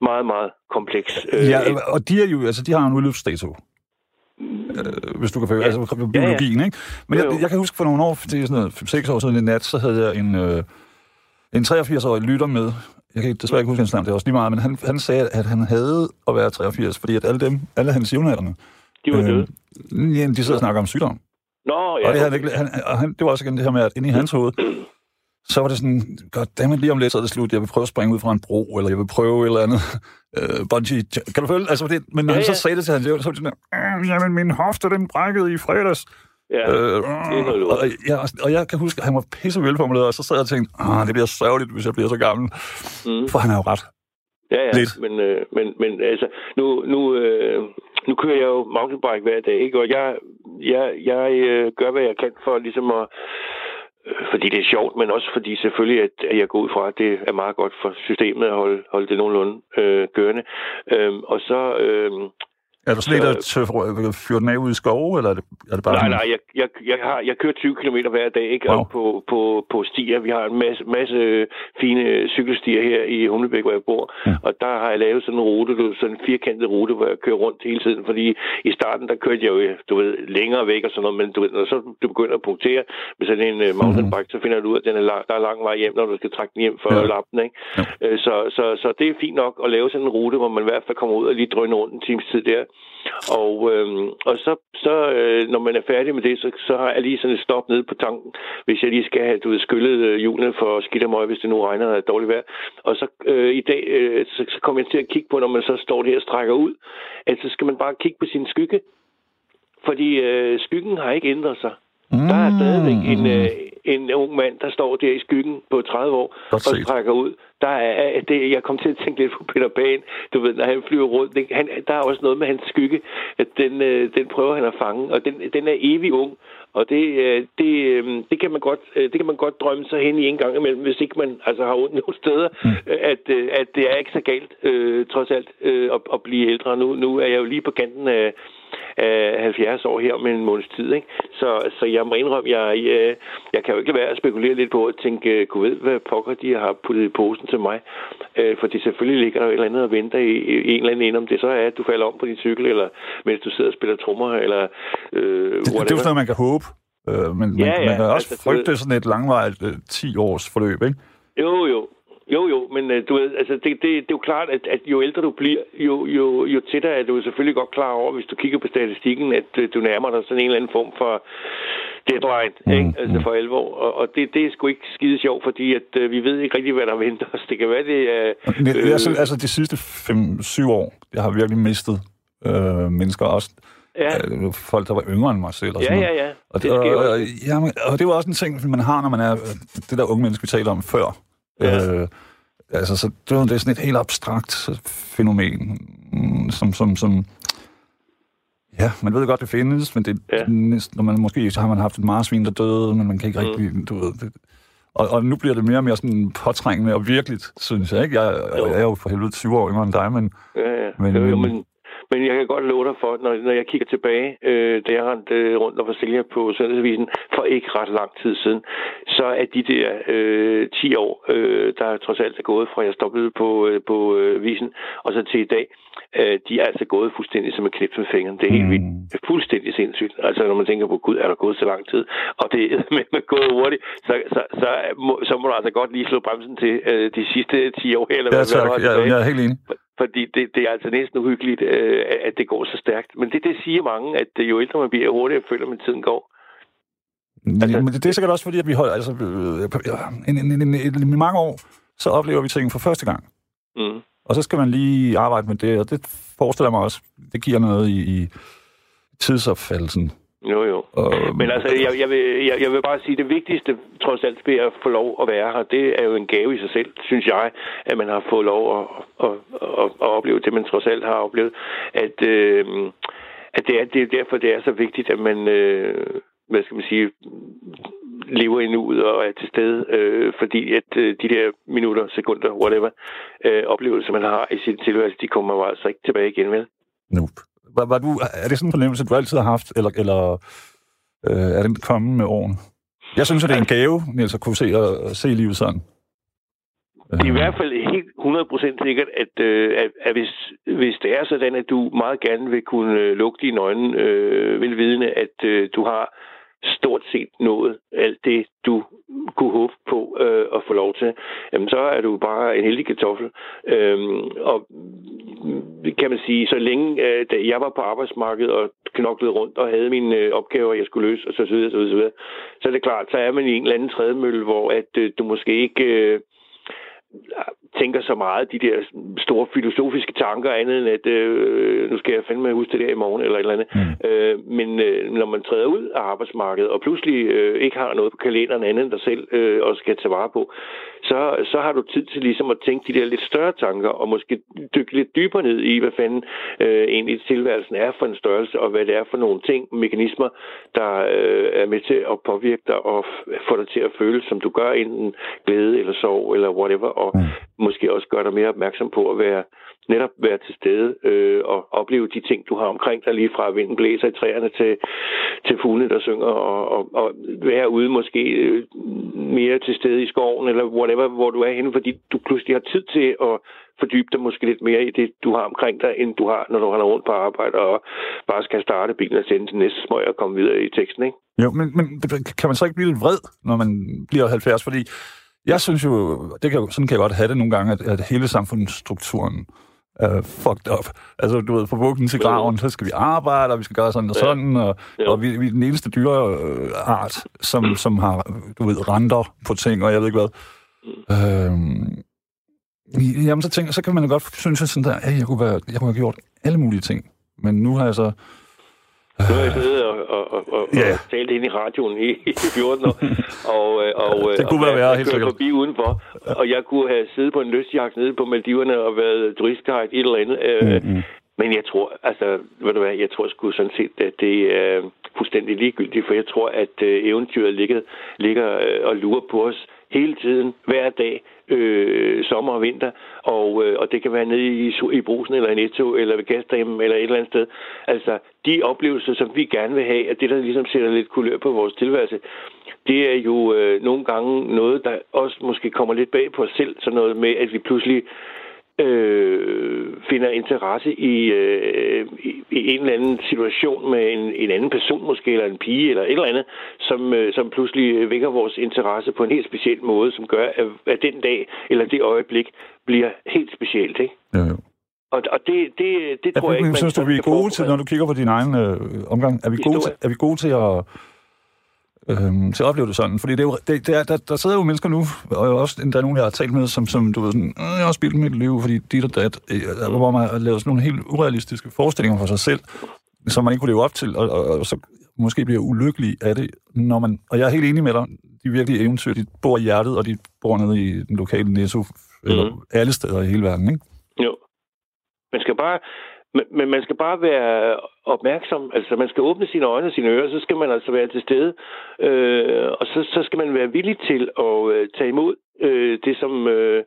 meget, meget kompleks. Ja, og de er jo, altså de har en udløbsdato. Øh, hvis du kan følge, ja. altså biologien, ja, ja. ikke? Men jeg, jeg kan huske for nogle år, det er sådan noget, 5-6 år siden i nat, så havde jeg en, øh, en 83-årig lytter med. Jeg kan desværre ikke huske hans navn, det er også lige meget, men han, han sagde, at han havde at være 83, fordi at alle dem, alle hans jævnaldrende, de var døde. Øh, ja, de sidder og snakker om sygdom. Nå, ja. Og det, havde, han, og han, det var også igen det her med, at inde i hans hoved, så var det sådan, goddammit, lige om lidt, så er det slut, jeg vil prøve at springe ud fra en bro, eller jeg vil prøve et eller andet uh, bungee. Kan du følge? Altså, det, men når ja, han så sagde det til hans så var det sådan, øh, jamen, min hofte, den brækkede i fredags. Ja, øh, det og, jeg, og jeg kan huske, at han var pisse velformuleret, og så sad jeg og tænkte, ah, det bliver sørgeligt, hvis jeg bliver så gammel. Mm. For han er jo ret. Ja, ja, Lidt. Men, øh, men, men altså, nu, nu, øh, nu kører jeg jo mountainbike hver dag, ikke? og jeg, jeg, jeg øh, gør, hvad jeg kan for ligesom at Øh, fordi det er sjovt, men også fordi selvfølgelig, at, at jeg går ud fra, at det er meget godt for systemet at holde, holde det nogenlunde øh, kørende. Øhm, og så... Øh, er du sådan så, at øh, fyre den af ud i skove, eller er det, er det bare Nej, nej, jeg, jeg, jeg, har, jeg kører 20 km hver dag, ikke? Wow. på, på, på stier. Vi har en masse, masse fine cykelstier her i Humlebæk, hvor jeg bor. Ja. Og der har jeg lavet sådan en rute, sådan en firkantet rute, hvor jeg kører rundt hele tiden. Fordi i starten, der kørte jeg jo, du ved, længere væk og sådan noget, men du ved, når så du begynder at punktere med sådan en uh, mountainbike, mm-hmm. så finder du ud af, at den er lang, der er lang vej hjem, når du skal trække den hjem for ja. lappen, ikke? Ja. Øh, så, så, så det er fint nok at lave sådan en rute, hvor man i hvert fald kommer ud og lige drøner rundt en times tid der. Og, øh, og så, så øh, når man er færdig med det, så, så har jeg lige sådan et stop nede på tanken, hvis jeg lige skal have du ved, skyllet øh, hjulene for skidt og møg, hvis det nu regner og er dårligt vejr. Og så øh, i dag, øh, så, så kommer jeg til at kigge på, når man så står der og strækker ud, at så skal man bare kigge på sin skygge. Fordi øh, skyggen har ikke ændret sig. Mm. Der er stadigvæk en, øh, en ung mand, der står der i skyggen på 30 år og trækker ud. Der er, det, jeg kom til at tænke lidt på Peter Pan, du ved, når han flyver rundt. Det, han, der er også noget med hans skygge, at den, øh, den prøver han at fange, og den, den er evig ung. Og det, øh, det, øh, det, kan man godt, øh, det kan man godt drømme sig hen i en gang imellem, hvis ikke man altså, har ondt nogle steder, mm. at, at det er ikke så galt, øh, trods alt, øh, at, at blive ældre. Nu, nu er jeg jo lige på kanten af, af 70 år her om en måneds tid. Ikke? Så, så jeg må indrømme, jeg, jeg, jeg kan jo ikke være at spekulere lidt på at tænke, kunne ved, hvad pokker de har puttet i posen til mig. Øh, fordi selvfølgelig ligger der et eller andet og venter i, i en eller anden ende, om det så er, at du falder om på din cykel, eller mens du sidder og spiller trommer, eller øh, det, det er jo sådan noget, man kan håbe. Øh, men ja, man, ja, man kan også altså, frygte sådan et langvarigt øh, 10 års forløb, ikke? Jo, jo. Jo, jo, men uh, du ved, altså det, det, det er jo klart, at, at jo ældre du bliver, jo, jo, jo tættere er du selvfølgelig godt klar over, hvis du kigger på statistikken, at uh, du nærmer dig sådan en eller anden form for deadline, mm, ikke? altså mm. for alvor. Og, og det, det er sgu ikke skide sjovt, fordi at, uh, vi ved ikke rigtig, hvad der venter os. Det kan være, det er... Uh, øh, altså, altså de sidste 5-7 år, jeg har virkelig mistet øh, mennesker også. Ja. Øh, folk, der var yngre end mig selv. Og ja, sådan ja, ja. Og det, og, og, ja, og det var også en ting, man har, når man er det der unge menneske, vi talte om før. Ja. Øh, altså, så det, det er sådan et helt abstrakt fænomen, som, som, som Ja, man ved godt, det findes, men det, ja. næsten, når man måske så har man haft et marsvin, der døde, men man kan ikke mm. rigtig, du ved, det, og, og nu bliver det mere og mere sådan påtrængende og virkeligt, synes jeg, ikke? Jeg, jeg er jo for helvede 20 år yngre end dig, men... Ja, ja. Men, jo, jo, men, Men jeg kan godt love dig for, når, når jeg kigger tilbage, øh, da jeg rendte øh, rundt og var sælger på Søndagsavisen for ikke ret lang tid siden, så er de der øh, 10 år, øh, der trods alt er gået fra, jeg stoppede på, øh, på øh, visen, og så til i dag, øh, de er altså gået fuldstændig som et knips med fingeren. Det er helt Mm. vildt. Fuldstændig sindssygt. Altså, når man tænker på, gud, er der gået så lang tid, og det er med, gået hurtigt, så, så, så, må, så må du altså godt lige slå bremsen til øh, de sidste 10 år, eller Ja, hvad, hvad tak. Ja, tilbage. jeg er helt enig. Fordi det, det er altså næsten uhyggeligt, øh, at det går så stærkt. Men det, det siger mange, at jo ældre man bliver, jo hurtigere føler man, tiden går. Altså, men det, er sikkert også fordi, at vi holder, altså, øh, en, en, en, en, i mange år, så oplever vi ting for første gang. Mm. Og så skal man lige arbejde med det, og det forestiller mig også, det giver noget i, i tidsopfattelsen. Jo, jo. Og, Men altså, jeg, jeg, vil, jeg, jeg vil bare sige, det vigtigste, trods alt, ved at få lov at være her, det er jo en gave i sig selv, synes jeg, at man har fået lov at, at, at, at opleve det, man trods alt har oplevet. At, øh, at det, er, det er derfor, det er så vigtigt, at man, øh, hvad skal man sige, lever i nuet og er til stede, øh, fordi at øh, de der minutter, sekunder, whatever, øh, oplevelser, man har i sin tilværelse, de kommer jo altså ikke tilbage igen, vel? Nope. Var, var du, er det sådan en fornemmelse, du altid har haft, eller, eller øh, er den kommet med årene? Jeg synes, at det er en gave, Niels, at kunne se, at, se livet sådan. Det er i hvert fald helt 100% sikkert, at, øh, at, at hvis, hvis det er sådan, at du meget gerne vil kunne øh, lukke dine øjne, øh, velvidende, at øh, du har stort set nået alt det, du kunne håbe på øh, at få lov til, jamen så er du bare en heldig kartoffel. Øhm, og kan man sige, så længe øh, da jeg var på arbejdsmarkedet og knoklede rundt og havde mine øh, opgaver, jeg skulle løse, og så videre, så videre, så videre, så er det klart, så er man i en eller anden trædemølle, hvor at øh, du måske ikke... Øh, tænker så meget de der store filosofiske tanker, andet end at øh, nu skal jeg fandme huske det der i morgen, eller et eller andet. Mm. Øh, men øh, når man træder ud af arbejdsmarkedet, og pludselig øh, ikke har noget på kalenderen andet end dig selv, øh, og skal tage vare på, så, så har du tid til ligesom at tænke de der lidt større tanker, og måske dykke lidt dybere ned i, hvad fanden øh, egentlig tilværelsen er for en størrelse, og hvad det er for nogle ting, mekanismer, der øh, er med til at påvirke dig og få dig til at føle, som du gør, enten glæde eller sorg eller whatever, og mm. måske også gøre dig mere opmærksom på at være netop være til stede øh, og opleve de ting, du har omkring dig, lige fra vinden blæser i træerne til, til fuglene, der synger, og, og, og være ude måske øh, mere til stede i skoven, eller whatever, hvor du er henne, fordi du pludselig har tid til at fordybe dig måske lidt mere i det, du har omkring dig, end du har, når du render rundt på arbejde og bare skal starte bilen og sende til næste smøg og komme videre i teksten, ikke? Jo, men, men kan man så ikke blive lidt vred, når man bliver 70? Fordi jeg synes jo, det kan, sådan kan jeg godt have det nogle gange, at, at hele samfundsstrukturen uh, fucked up. Altså, du ved, fra vuggen til graven, så skal vi arbejde, og vi skal gøre sådan og sådan, og, og vi, vi er den eneste dyreart, som, som har, du ved, renter på ting, og jeg ved ikke hvad. Øhm, jamen, så tænker så kan man jo godt synes, at sådan der, hey, jeg, kunne være, jeg kunne have gjort alle mulige ting. Men nu har jeg så... Nu har jeg siddet og, og, og, og, og talt ind i radioen i, i 14 år, og, øh, og, øh, Det kunne og være værre, helt sikkert. forbi udenfor, og jeg kunne have siddet på en lystjagt nede på Maldiverne og været turistguide et eller andet. Mm-hmm. Men jeg tror, altså, ved du hvad, jeg tror sgu sådan set, at det er fuldstændig ligegyldigt, for jeg tror, at eventyret ligger, ligger og lurer på os hele tiden, hver dag, øh, sommer og vinter, og, øh, og det kan være nede i, i brusen eller i Netto eller ved gasdamen eller et eller andet sted. Altså, de oplevelser, som vi gerne vil have, at det, der ligesom sætter lidt kulør på vores tilværelse, det er jo øh, nogle gange noget, der også måske kommer lidt bag på os selv, sådan noget med, at vi pludselig øh, finder interesse i, øh, i, en eller anden situation med en, en anden person måske, eller en pige, eller et eller andet, som, øh, som pludselig vækker vores interesse på en helt speciel måde, som gør, at, at den dag, eller det øjeblik, bliver helt specielt, ikke? Jo, jo. Og, og det, det, det Ja, tror jeg ikke, men man synes du, vi er gode til, når du kigger på din egen øh, omgang, er vi, gode til, er vi gode til at, øh, til at opleve det sådan? Fordi det er jo, det, det er, der, der sidder jo mennesker nu, og også der er nogen, jeg har talt med, som, som du ved, sådan, "Øh, jeg har spildt mit liv, fordi dit og dat, øh, hvor man har lavet sådan nogle helt urealistiske forestillinger for sig selv, som man ikke kunne leve op til, og, og, og så måske bliver ulykkelig af det, når man, og jeg er helt enig med dig, de virkelige eventyr, de bor i hjertet, og de bor nede i den lokale netto, eller Mhm. alle steder i hele verden, ikke? Jo. Man skal bare, men, men man skal bare være opmærksom. Altså, man skal åbne sine øjne og sine ører, så skal man altså være til stede. Øh, og så, så skal man være villig til at øh, tage imod øh, det, som, øh,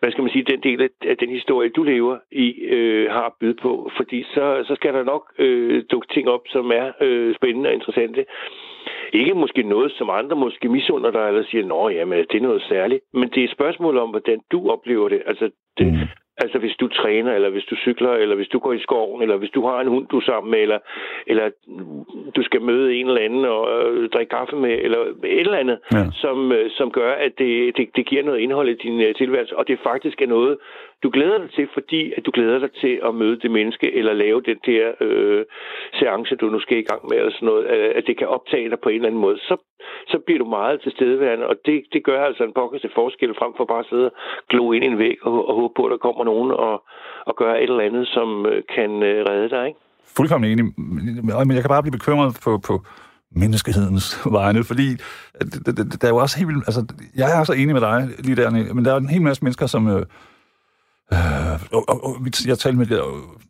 hvad skal man sige, den del af den historie, du lever i, øh, har at byde på. Fordi så, så skal der nok øh, dukke ting op, som er øh, spændende og interessante. Ikke måske noget, som andre måske misunder dig, eller siger, nå, jamen, det er noget særligt. Men det er et spørgsmål om, hvordan du oplever det. Altså, det, mm. Altså hvis du træner, eller hvis du cykler, eller hvis du går i skoven, eller hvis du har en hund, du er sammen med, eller, eller du skal møde en eller anden og øh, drikke kaffe med, eller et eller andet, ja. som, øh, som gør, at det, det, det giver noget indhold i din øh, tilværelse, og det faktisk er noget, du glæder dig til, fordi at du glæder dig til at møde det menneske, eller lave den der øh, seance, du nu skal i gang med, eller sådan noget, at det kan optage dig på en eller anden måde, så, så bliver du meget til stedeværende, og det, det gør altså en pokker til forskel, frem for bare at sidde og glo ind i en væg og, og håbe på, at der kommer nogen og, og gør et eller andet, som øh, kan øh, redde dig, ikke? Fuldkommen enig, men jeg kan bare blive bekymret på, på menneskehedens vegne, fordi øh, der er jo også helt vildt, altså, jeg er også enig med dig lige der, men der er en hel masse mennesker, som, øh, Øh, og, og, og, jeg talte med de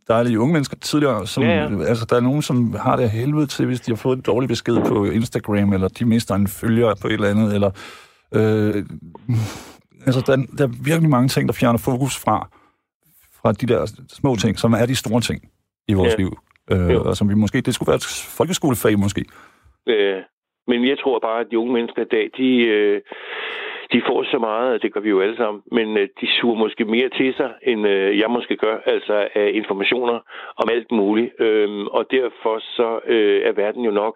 dejlige unge mennesker tidligere, som, ja, ja. altså der er nogen, som har det helvede til, hvis de har fået en dårlig besked på Instagram, eller de mister en følger på et eller andet, eller øh, altså der, der er virkelig mange ting, der fjerner fokus fra, fra de der små ting, som er de store ting i vores ja. liv. Øh, og som vi måske, det skulle være et folkeskolefag måske. Øh, men jeg tror bare, at de unge mennesker i dag, de, øh, de får så meget, det gør vi jo alle sammen, men øh, de suger måske mere til sig, end øh, jeg måske gør, altså af informationer om alt muligt. Øhm, og derfor så øh, er verden jo nok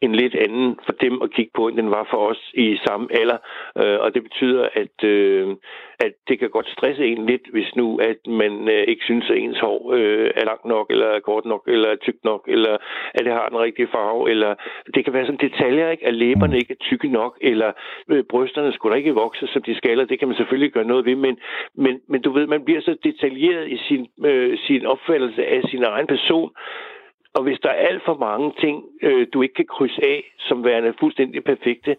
en lidt anden for dem at kigge på, end den var for os i samme alder. Øh, og det betyder, at, øh, at det kan godt stresse en lidt, hvis nu at man øh, ikke synes, at ens hår øh, er langt nok, eller er kort nok, eller er tykt nok, eller at det har den rigtige farve, eller det kan være sådan detaljer, ikke? at læberne ikke er tykke nok, eller øh, brysterne skulle da ikke vokse, som de skal, og det kan man selvfølgelig gøre noget ved, men, men, men du ved, man bliver så detaljeret i sin, øh, sin opfattelse af sin egen person, og hvis der er alt for mange ting, øh, du ikke kan krydse af, som værende fuldstændig perfekte,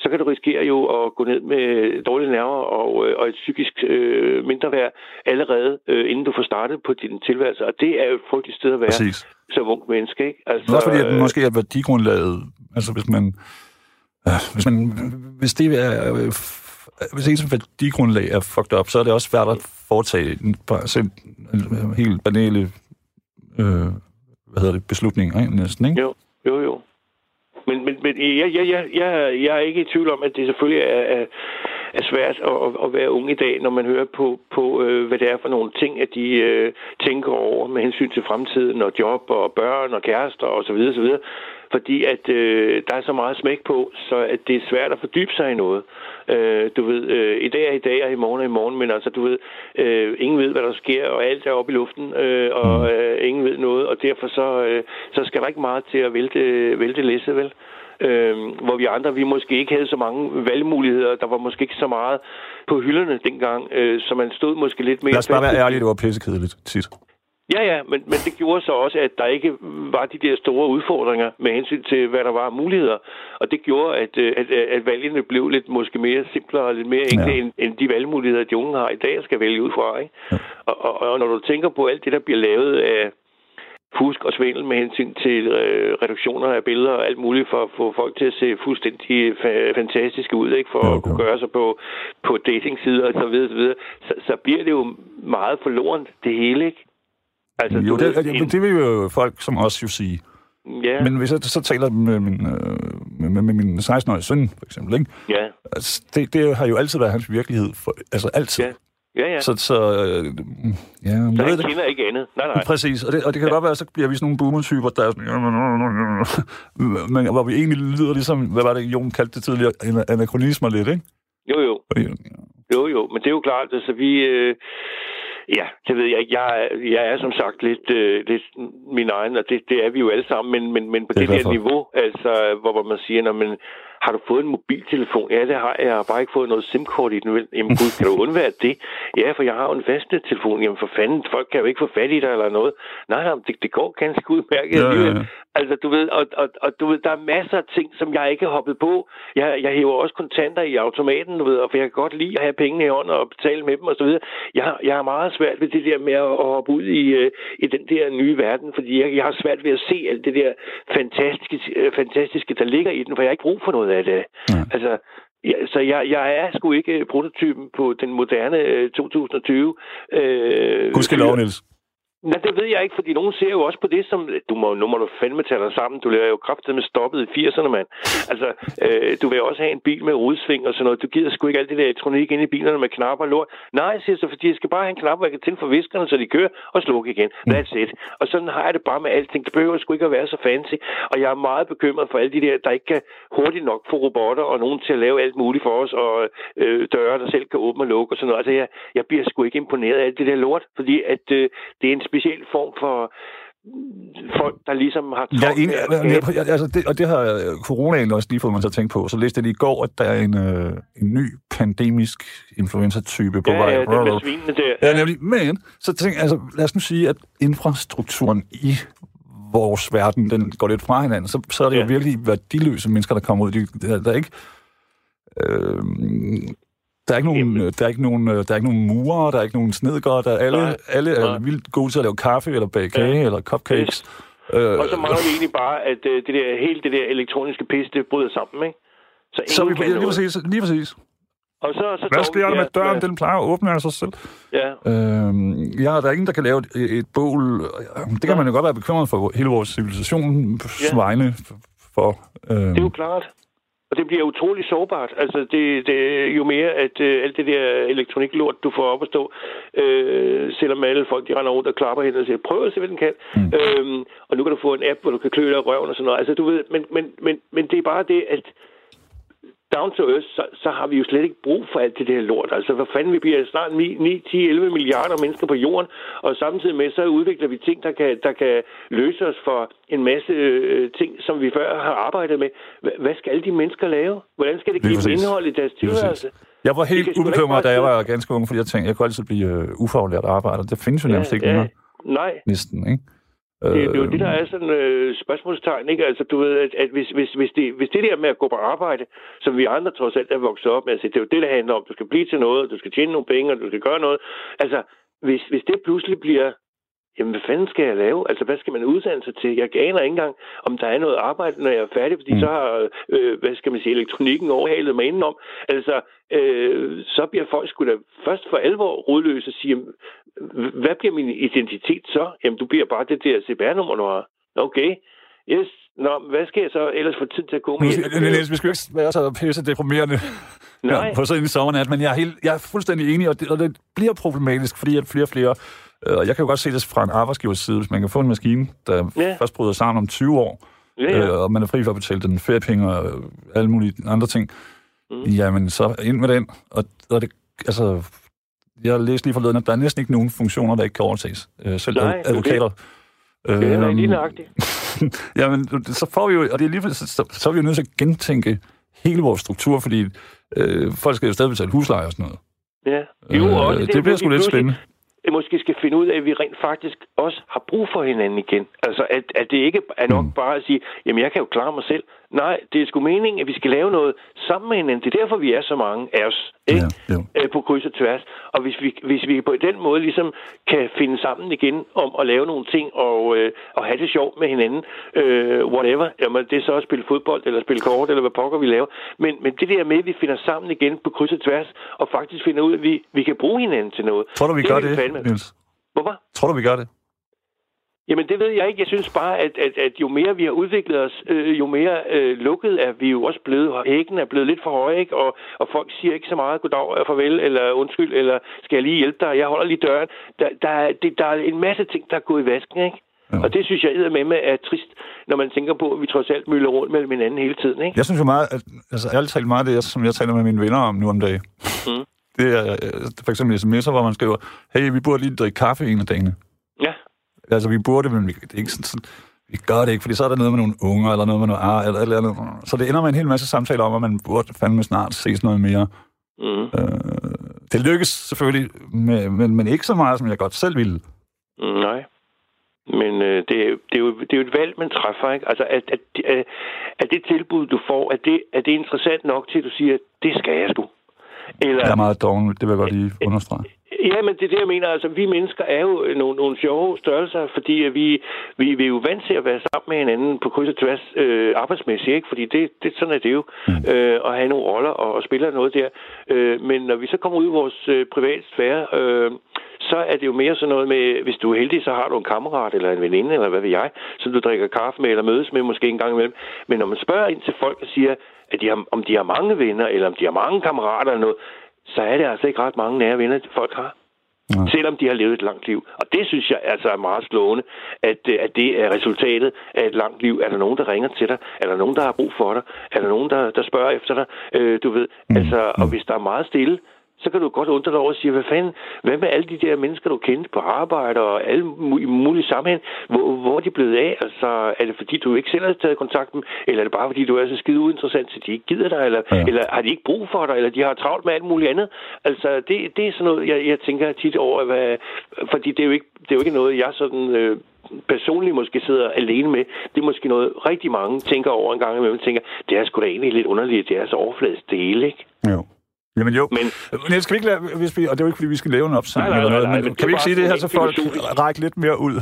så kan du risikere jo at gå ned med dårlige nerver og, øh, og et psykisk øh, mindre værd allerede, øh, inden du får startet på din tilværelse. Og det er jo et frygteligt sted at være Præcis. som ung menneske. Ikke? Altså, også fordi, at øh, måske er værdigrundlaget, altså hvis man, øh, hvis man, hvis det er, øh, hvis ens værdigrundlag er fucked up, så er det også svært at foretage en, en helt banale øh, hvad hedder det, beslutninger, ikke? næsten, ikke? Jo, jo, jo. Men, men, men jeg, jeg, jeg, jeg, jeg er ikke i tvivl om, at det selvfølgelig er, er, er svært at, at være ung i dag, når man hører på, på øh, hvad det er for nogle ting, at de øh, tænker over med hensyn til fremtiden og job og børn og kærester osv. osv. Fordi at øh, der er så meget smæk på, så at det er svært at fordybe sig i noget. Øh, du ved, øh, i dag er i dag, og i morgen er i morgen, men altså, du ved, øh, ingen ved, hvad der sker, og alt er oppe i luften, øh, og mm. øh, ingen ved noget, og derfor så, øh, så skal der ikke meget til at vælte, vælte læse, vel? Øh, hvor vi andre, vi måske ikke havde så mange valgmuligheder, der var måske ikke så meget på hylderne dengang, øh, så man stod måske lidt mere... Lad os bare være ærlige, det var pissekedeligt tit. Ja, ja, men, men det gjorde så også, at der ikke var de der store udfordringer med hensyn til, hvad der var af muligheder. Og det gjorde, at, øh, at, at valgene blev lidt måske mere simplere og lidt mere enkle, ja. end, end de valgmuligheder, de unge har i dag, skal vælge ud fra. Ikke? Ja. Og, og, og når du tænker på alt det, der bliver lavet af fusk og svindel med hensyn til øh, reduktioner af billeder og alt muligt for at få folk til at se fuldstændig fa- fantastiske ud, ikke? for jo, at kunne gøre sig på, på datingsider og så videre, så, videre. Så, så bliver det jo meget forlorent, det hele, ikke? Altså, jo, det, ved, det, det vil jo folk som os jo sige. Ja. Men hvis jeg så taler med min, øh, med, med min 16-årige søn, for eksempel, ikke? Ja. Altså, det, det har jo altid været hans virkelighed. For, altså altid. Ja. Ja, ja. Så, så øh, ja, så han kender ikke andet. Nej, nej. Præcis, og det, og det kan ja. godt være, så bliver vi sådan nogle boomer-typer, der er sådan, men hvor vi egentlig lyder ligesom, hvad var det, Jon kaldte det tidligere, anachronismer lidt, ikke? Jo, jo. Jo, jo, men det er jo klart, altså vi... Øh, Ja, det ved jeg ikke. Jeg, jeg er som sagt lidt, øh, lidt min egen, og det, det er vi jo alle sammen, men, men, men på det, det der niveau, altså, hvor man siger, når man har du fået en mobiltelefon? Ja, det har jeg. Jeg har bare ikke fået noget SIM-kort i den. Jamen gud, kan du undvære det? Ja, for jeg har jo en fast telefon. Jamen for fanden, folk kan jo ikke få fat i dig eller noget. Nej, nej, det, det går ganske udmærket. Ja, ja, ja. Altså, du ved, og, og, og, du ved, der er masser af ting, som jeg ikke har hoppet på. Jeg, jeg hæver også kontanter i automaten, du ved, og for jeg kan godt lide at have pengene i hånden og betale med dem og så videre. Jeg, jeg har meget svært ved det der med at hoppe ud i, øh, i den der nye verden, fordi jeg, jeg har svært ved at se alt det der fantastiske, fantastiske, der ligger i den, for jeg har ikke brug for noget af det. Ja. Altså, Ja, så jeg, jeg er sgu ikke prototypen på den moderne øh, 2020. Øh, Gud skal lov, Niels. Nej, det ved jeg ikke, fordi nogen ser jo også på det som... Du må, nu må du fandme tage dig sammen. Du laver jo kraftet med stoppet i 80'erne, mand. Altså, øh, du vil også have en bil med rudsving og sådan noget. Du gider sgu ikke alt det der elektronik ind i bilerne med knapper og lort. Nej, jeg siger så, fordi jeg skal bare have en knap, hvor jeg kan tænde for viskerne, så de kører og slukke igen. That's it. Og sådan har jeg det bare med alting. Det behøver sgu ikke at være så fancy. Og jeg er meget bekymret for alle de der, der ikke kan hurtigt nok få robotter og nogen til at lave alt muligt for os, og øh, døre, der selv kan åbne og lukke og sådan noget. Altså, jeg, jeg bliver sgu ikke imponeret af alt det der lort, fordi at øh, det er en speciel form for folk, der ligesom har... Ja, en, jeg, altså det, og det har øh, coronaen også lige fået mig til at tænke på. Så læste jeg lige i går, at der er en, øh, en ny pandemisk influenza-type på ja, vej. Ja, det med svinene der. Ja, nemlig. Men, så tænk, altså, lad os nu sige, at infrastrukturen i vores verden, den går lidt fra hinanden, så, så er det ja. jo virkelig værdiløse mennesker, der kommer ud. De, der, der er ikke... Øh, der er ikke nogen, der er ikke nogen, øh, der er ikke nogen murer, der er ikke nogen snedgård, der er alle, Nej. alle er Nej. vildt gode til at lave kaffe, eller bage kage, Ja. eller cupcakes. Øh, Og så mangler vi egentlig bare, at øh, det der, hele det der elektroniske pis, det bryder sammen, ikke? Så, så vi ja, lige præcis, lige præcis. Og så, så Hvad sker der med døren? Den plejer at åbne af sig selv. Ja, Øh, ja, der er ingen, der kan lave et, et bål. Det kan man jo godt være bekymret for hele vores civilisations Ja. vegne for. Øh, det er jo klart. Og det bliver utrolig sårbart. Altså, det, det jo mere, at øh, alt det der elektroniklort, du får op at stå, øh, selvom alle folk, de render rundt og klapper hen og siger, prøv at se, hvad den kan. Mm. Øhm, og nu kan du få en app, hvor du kan klø dig røven og sådan noget. Altså, du ved, men, men, men, men det er bare det, at down to earth, så, så har vi jo slet ikke brug for alt det der lort. Altså, hvad fanden, vi bliver snart 9, 9 10, 11 milliarder mennesker på jorden, og samtidig med, så udvikler vi ting, der kan, der kan løse os for en masse øh, ting, som vi før har arbejdet med. Hva- Hvad skal alle de mennesker lave? Hvordan skal det give dem indhold i deres tilværelse? jeg var helt ubekymret, da jeg var ganske ung, fordi jeg tænkte, jeg kunne altid blive øh, ufaglært arbejder. Det findes jo nærmest ikke længere. Nej, Næsten, ikke? Det, det er jo Øh, det, der er sådan øh, spørgsmålstegn, ikke? Altså, du ved, at, at hvis, hvis, hvis, det, hvis det der med at gå på arbejde, som vi andre trods alt er vokset op med, altså, det er jo det, der handler om. Du skal blive til noget, du skal tjene nogle penge, og du skal gøre noget. Altså, hvis, hvis det pludselig bliver Jamen, hvad fanden skal jeg lave? Altså, hvad skal man uddanne sig til? Jeg aner ikke engang, om der er noget arbejde, når jeg er færdig, fordi Mm. så har, øh, hvad skal man sige, elektronikken overhalet mig indenom. Altså, øh, så bliver folk sgu da først for alvor rodløse og sige, hvad bliver min identitet så? Jamen, du bliver bare det der CPR-nummer, du har. Okay, yes. Nå, hvad skal jeg så ellers få tid til at gå med? Vi skal jo ikke være så pisse deprimerende Nej. ja, på sådan en sommernat, men jeg er, helt, jeg er fuldstændig enig, og det, og det bliver problematisk, fordi at flere og flere, øh, og jeg kan jo godt se det fra en arbejdsgivers side, hvis man kan få en maskine, der Ja. først bryder sammen om 20 år, Ja, ja. øh, og man er fri for at betale den feriepenge og øh, alle mulige andre ting, mm. jamen så ind med den. Og, og det, altså, jeg læste lige forleden, at der er næsten ikke nogen funktioner, der ikke kan overtages. Øh, selv Nej, ad- det er det. advokater. Det er Øhm, lige nøjagtigt. jamen, så får vi jo, og det er så, så, så er vi jo nødt til at gentænke hele vores struktur, fordi øh, folk skal jo stadig betale husleje og sådan noget. Ja. Jo, Øh, og også det bliver sgu lidt spændende. øh, måske skal finde ud af, at vi rent faktisk også har brug for hinanden igen. Altså, at, at det ikke er nok Mm. bare at sige, jamen, jeg kan jo klare mig selv. Nej, det er sgu meningen, at vi skal lave noget sammen med hinanden. Det er derfor, vi er så mange af os, ikke? Ja, jo. Øh, på kryds og tværs. Og hvis vi, hvis vi på den måde ligesom kan finde sammen igen om at lave nogle ting og, øh, og have det sjovt med hinanden, øh, whatever, jamen det er så at spille fodbold eller spille kort eller hvad pokker vi laver. Men, men det der med, at vi finder sammen igen på kryds og tværs og faktisk finder ud af, at vi, vi kan bruge hinanden til noget. Tror du, vi Det gør det, fandme- Niels? Hvorfor? Tror du, vi gør det? Jamen, det ved jeg ikke. Jeg synes bare, at, at, at jo mere vi har udviklet os, øh, jo mere øh, lukket er vi jo også blevet. Hækken er blevet lidt for høj, ikke? Og, og folk siger ikke så meget goddag og farvel, eller undskyld, eller skal jeg lige hjælpe dig? Jeg holder lige døren. Der, der, er, det, der er en masse ting, der er gået i vasken, ikke? Ja. Og det synes jeg med med er trist, når man tænker på, at vi trods alt møller rundt mellem hinanden hele tiden, ikke? Jeg synes jo meget, at, altså ærligt talt meget af det, som jeg taler med mine venner om nu om dagen, Mm. det er øh, for eksempel sms'er, hvor man skriver, hey, vi burde lige drikke kaffe en af dagene. Ja. Altså, vi burde, men vi, det er ikke sådan, sådan, vi gør det ikke, fordi så er der noget med nogle unger, eller noget med noget ar, eller, eller, eller Så det ender med en hel masse samtaler om, at man burde fandme snart ses noget mere. Mm. Øh, det lykkes selvfølgelig, med, men, men ikke så meget, som jeg godt selv ville. Nej. Men øh, det, er, jo- det, er jo, det er jo et valg, man træffer, ikke? Altså, at, at, at, at det tilbud, du får, at det, at det er interessant nok til, at du siger, det skal jeg sgu. Eller, Jeg er meget doven, det vil jeg godt lige understrege. Ja, men det er det, jeg mener. Altså, vi mennesker er jo nogle, nogle sjove størrelser, fordi vi, vi, vi er jo vant til at være sammen med hinanden på kryds og tværs øh, arbejdsmæssigt, ikke? Fordi det, det, sådan er det jo, mm. øh, at have nogle roller og, og spille noget der. Øh, men når vi så kommer ud i vores øh, private sfære, øh, så er det jo mere sådan noget med, hvis du er heldig, så har du en kammerat eller en veninde, eller hvad ved jeg, som du drikker kaffe med eller mødes med måske en gang imellem. Men når man spørger ind til folk og siger, at de har, om de har mange venner, eller om de har mange kammerater eller noget, så er det altså ikke ret mange nære venner, folk har. Ja. Selvom de har levet et langt liv. Og det synes jeg altså er meget slående, at, øh, at det er resultatet af et langt liv. Er der nogen, der ringer til dig? Er der nogen, der har brug for dig? Er der nogen, der, der spørger efter dig? Øh, du ved, mm. altså, og hvis der er meget stille, så kan du godt undre dig over og sige, hvad fanden, hvad med alle de der mennesker, du kendte på arbejde og alle mulige sammenhæng, hvor, hvor er de blevet af? Altså, er det fordi, du ikke selv har taget kontakt med eller er det bare fordi, du er så skide uinteressant, så de ikke gider dig, eller, ja. eller har de ikke brug for dig, eller de har travlt med alt muligt andet? Altså, det, det er sådan noget, jeg, jeg tænker tit over, hvad, fordi det er jo ikke, det er jo ikke noget, jeg sådan... Øh, personligt måske sidder alene med, det er måske noget rigtig mange tænker over en gang imellem, tænker, det er sgu da egentlig lidt underligt, det er så overfladisk del, ikke? Jo. Jamen jo. Men, men skal vi ikke lade, hvis vi, og det er jo ikke, fordi vi skal lave en nej, eller noget, men, men kan vi ikke sige det her, så folk række lidt mere ud?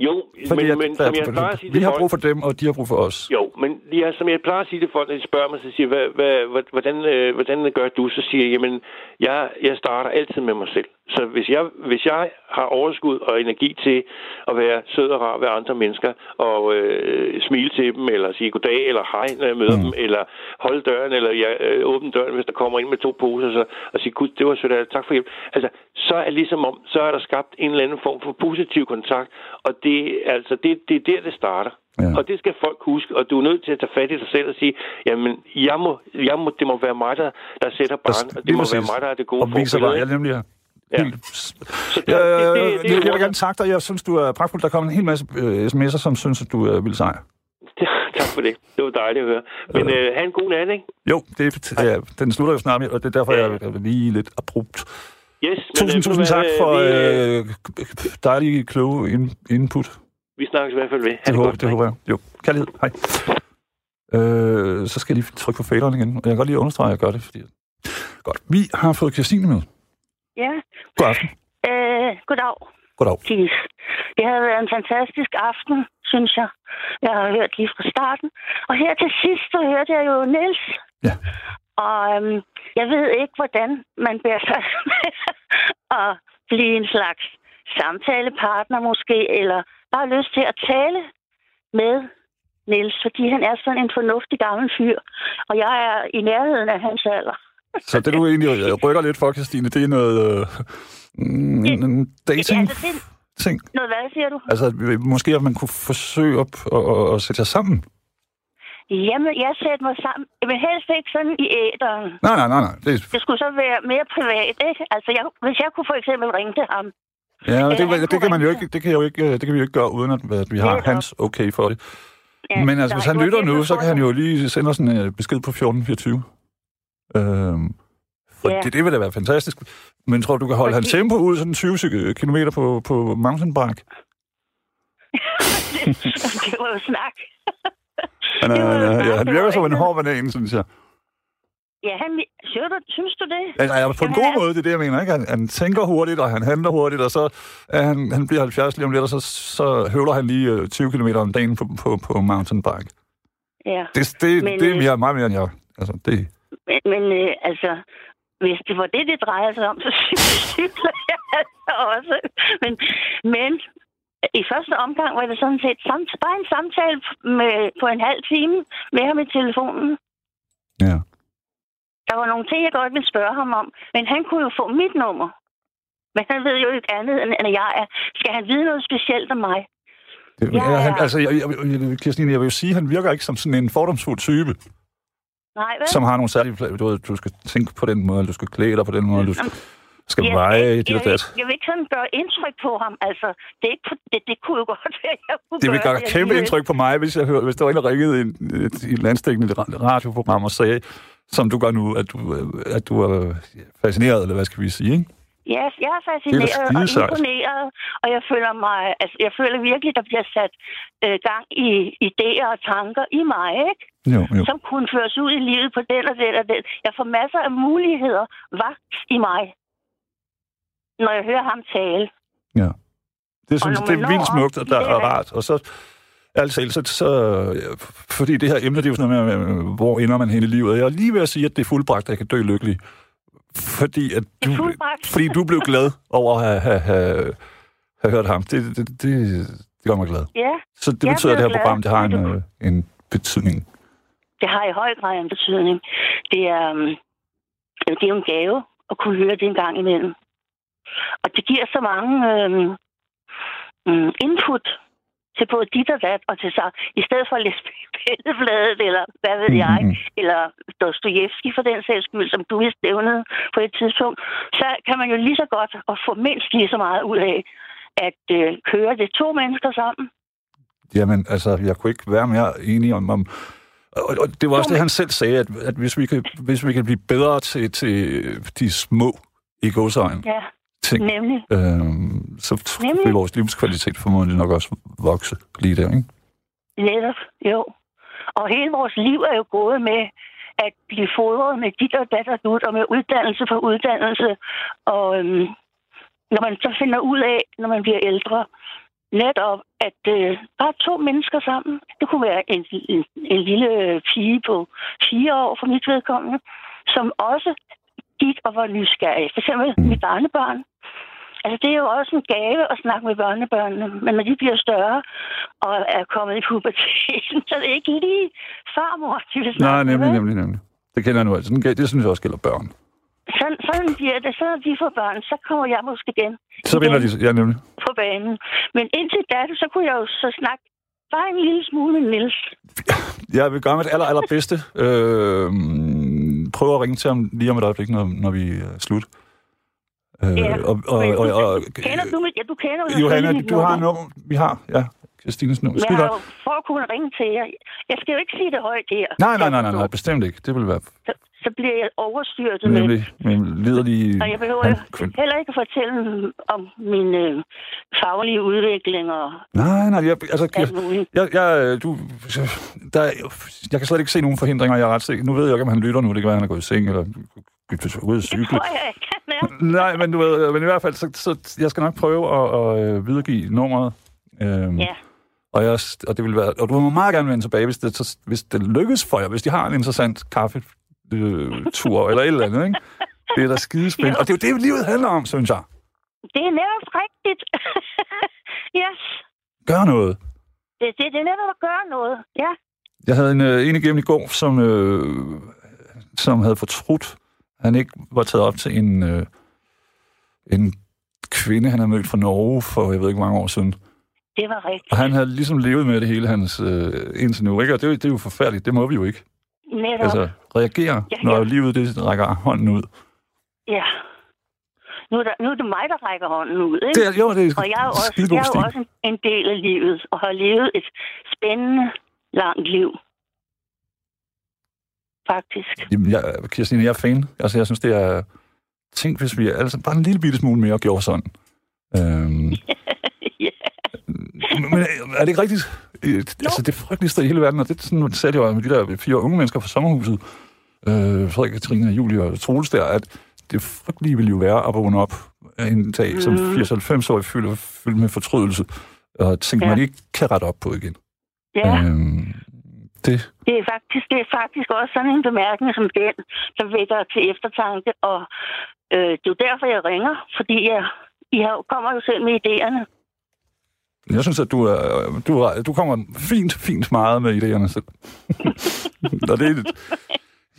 Jo, Fordi men, men som jeg plejer at sige Vi har brug for dem, og de har brug for os. Jo, men ja, som jeg plejer at sige til folk, når de spørger mig, så siger hvad, hvad, hvordan, øh, hvordan gør du? Så siger jeg, jamen, jeg, jeg starter altid med mig selv. Så hvis jeg, hvis jeg har overskud og energi til at være sød og rar ved andre mennesker, og øh, smile til dem, eller sige goddag, eller hej, når jeg møder mm. dem, eller holde døren, eller jeg, øh, åbne døren, hvis der kommer ind med to poser, så, og sige, gud, det var sødt, tak for hjælp. Altså, så er ligesom om, så er der skabt en eller anden form for positiv kontakt, og det, altså, det, det er der, det starter. Ja. Og det skal folk huske, og du er nødt til at tage fat i dig selv og sige, jamen, jeg må, jeg må, det må være mig, der, der sætter barn, og det må være mig, der er det gode og viser dig, jeg nemlig Ja. Helt... Det, ja, det, det, det, det, jeg vil gerne takke dig. Jeg synes, du er pragtfuld. Der kommer en hel masse uh, sms'er, som synes, at du er vildt sej. tak for det. Det var dejligt at høre. Men øh, have en god nat, ikke? Jo, det, det, ja, den slutter jo snart, og det er derfor, ja. jeg er lige lidt abrupt. Yes, tusind, men, tusind øh, tak for vi, øh, dejlige, kloge input. Vi snakkes i hvert fald ved. Det, håber, godt, det håber jeg. Jo, kærlighed. Hej. Øh, så skal jeg lige trykke på faderen igen. Jeg kan godt lige understrege, at jeg gør det, fordi... Godt. Vi har fået Christine med. Ja. God aften. Øh, goddag. Goddag. Keith. Det har været en fantastisk aften, synes jeg. Jeg har hørt lige fra starten. Og her til sidst, så hørte jeg jo Niels. Ja. Og øhm, jeg ved ikke, hvordan man bærer sig med at blive en slags samtalepartner måske, eller bare lyst til at tale med Niels, fordi han er sådan en fornuftig gammel fyr, og jeg er i nærheden af hans alder. Så det, du egentlig rykker lidt for, Christine, det er noget øh, en, en dating altså, det, ting? Noget hvad, siger du? Altså, måske at man kunne forsøge at, at sætte sig sammen? Jamen, jeg sætter mig sammen. Men helst ikke sådan i æderen. Nej, nej, nej, nej. Det, det skulle så være mere privat, ikke? Altså, jeg, hvis jeg kunne for eksempel ringe til ham. Ja, det, det, det, kan man jo ikke, det kan, jo ikke, det kan vi jo ikke gøre, uden at, at vi har hans okay for det. Ja, Men altså, hvis han lytter nu, så kan han jo lige sende os en uh, besked på 1424. Øhm, for ja. det, det vil da være fantastisk. Men tror du, du kan holde Fordi... hans tempo ud sådan 20 km på, på mountainbike? det var jo snak. Han, er, ja, ja, han virker som en hård banan, synes jeg. Ja, han, synes, du, synes du det? Ja, ja, på en god måde, det er det, jeg mener. Ikke? Han, han tænker hurtigt, og han handler hurtigt, og så er han, han bliver 70 lige om lidt, og så, så høvler han lige 20 km om dagen på, på, på mountainbike. Ja. Det, det, Men, det er mere, meget mere end jeg. Altså, det... Men, men øh, altså, hvis det var det, det drejer sig om, så cykler jeg altså også. Men, men i første omgang var det sådan set samt, bare en samtale med, på en halv time med ham i telefonen. Ja. Der var nogle ting, jeg godt ville spørge ham om, men han kunne jo få mit nummer. Men han ved jo ikke andet, end jeg er. Skal han vide noget specielt om mig? Det, ja, ja. Han, altså, jeg, jeg, Kirstine, jeg vil jo sige, at han virker ikke som sådan en fordomsfuld type. Nej, vel? Som har nogle særlige... Du, ved, du skal tænke på den måde, du skal klæde dig på den måde, du skal, skal ja, veje dit jeg, og dat. Jeg vil ikke sådan gøre indtryk på ham. Altså, det, er ikke, det, det kunne jo godt være, jeg kunne Det vil gøre kæmpe indtryk på mig, hvis jeg hører, hvis der var en, der ringede i, et, et landstækkende radioprogram og sagde, som du gør nu, at du, at du er fascineret, eller hvad skal vi sige, ikke? Ja, jeg er fascineret er og imponeret, og jeg føler mig, altså, jeg føler virkelig, der bliver sat øh, gang i idéer og tanker i mig, ikke? Jo, jo. Som kunne føres ud i livet på den og den og den. Jeg får masser af muligheder vagt i mig. når jeg hører ham tale. Ja. Det synes når det er vildt smukt, og der er rart. Og så, altså, så, så, fordi det her emne, det er jo sådan noget med, hvor ender man hen i livet. Jeg er lige ved at sige, at det er fuldbragt, at jeg kan dø lykkelig. Fordi, at du, fordi du blev glad over at have, have, have, have hørt ham. Det, det, det, det gør mig glad. Ja, Så det Jeg er betyder, at det her program, det har en, øh, en betydning. Det har i høj grad en betydning. Det er, um, det er jo en gave at kunne høre det en gang imellem. Og det giver så mange øhm, mm, input til både dit og dat, og til sig. I stedet for at læse Pellebladet, eller hvad ved jeg, Mhm. eller Dostojevski for den sags skyld, som du vist nævnede på et tidspunkt, så kan man jo lige så godt og få mindst lige så meget ud af at øh, køre det to mennesker sammen. Jamen, altså, jeg kunne ikke være mere enig om... om og, og det var også det, han selv sagde, at, at hvis, vi kan, hvis vi kan blive bedre til, til de små i godsøjen Ja, ting, nemlig. øhm, så Nemlig. vil vores livskvalitet formodentlig nok også vokse lige der, ikke? Netop, jo. Og hele vores liv er jo gået med at blive fodret med dit og dat og dut, og med uddannelse for uddannelse. Og øhm, når man så finder ud af, når man bliver ældre, netop, at øh, bare to mennesker sammen, det kunne være en, en, en lille pige på fire år for mit vedkommende, som også gik og var nysgerrig. For eksempel Mm. mit barnebarn. Altså, det er jo også en gave at snakke med børnebørnene, men når de bliver større og er kommet i puberteten, så er det ikke lige farmor, de vil snakke Nej, med, nemlig, vel? nemlig, nemlig. Det kender jeg nu altså. Det synes jeg også gælder børn. Sådan, sådan bliver det. Så når de får børn, så kommer jeg måske igen Så vender de... Ja, nemlig. på banen. Men indtil da, så kunne jeg jo så snakke bare en lille smule med Niels. Jeg vil gøre mit aller, allerbedste. Øh, prøve at ringe til ham lige om et øjeblik, når, når vi er slut. Øh, Ja, og, og, men og, og, Kender du? Ja, du kender jo Johanna, du har nummer. Vi har, ja. Christines nummer. Jeg har for at kunne ringe til jer. Jeg skal jo ikke sige det højt her. Nej, nej, nej, nej, nej, bestemt ikke. Det vil være Så, bliver jeg overstyrtet med nemlig min liderlige... Og jeg behøver han- heller ikke at fortælle om min øh, faglige udvikling og Nej, nej, jeg, altså, jeg, jeg, jeg, du, der, er- jeg kan slet ikke se nogen forhindringer, jeg er ret sikker. Nu ved jeg ikke, om han lytter nu. Det kan være, han er gået i seng, eller ude at cykle. Nej, men du ved, men i hvert fald, så, så jeg skal nok prøve at, at øh, videregive nummeret. Øhm, Ja. og, jeg, og, det vil være, og du må meget gerne vende tilbage, hvis det, så, hvis det lykkes for jer, hvis de har en interessant kaffetur eller et eller andet, ikke? Det er da skidespændende. Og det er jo det, livet handler om, synes jeg. Det er netop rigtigt. yes. Gør noget. Det, det, det er netop at gøre noget. Ja. Jeg havde en, øh, en igennem i går, som, øh, som havde fortrudt, han ikke var taget op til en, øh, en kvinde, han havde mødt fra Norge for, jeg ved ikke, mange år siden. Det var rigtigt. Og han havde ligesom levet med det hele hans øh, indtil nu, ikke? Og det, er jo- det er jo forfærdeligt. Det må vi jo ikke. Netop. Altså, reagere, Ja, når ja. livet det rækker hånden ud. Ja. Nu er, der, nu er det mig, der rækker hånden ud, ikke? Det er, jo, det er Og jeg er jo også, jeg er jo også en, en del af livet, og har levet et spændende, langt liv. Faktisk. Jamen, jeg, Kirstine, jeg er fan. Altså, jeg synes, det er... Tænk, hvis vi altså bare en lille bitte smule mere gjorde sådan. Øhm. men er det ikke rigtigt? Øh, Altså, det frygteligste i hele verden, og det er sådan, sagde jo med de der fire unge mennesker fra sommerhuset, øh, Frederik, Katrine, Julie og Troels der, at det frygtelige ville jo være at vågne op en dag som Mhm. 80-90-årig fyldt, fyldt med fortrydelse, og tænke, Ja. man ikke kan rette op på igen. ja. Øhm, det, Det er, faktisk, det er faktisk også sådan en bemærkning som den, som vækker til eftertanke, og øh, det er jo derfor, jeg ringer, fordi jeg, I har, kommer jo selv med idéerne. Jeg synes, at du, er, du, er, du kommer fint, fint meget med idéerne selv. og det er,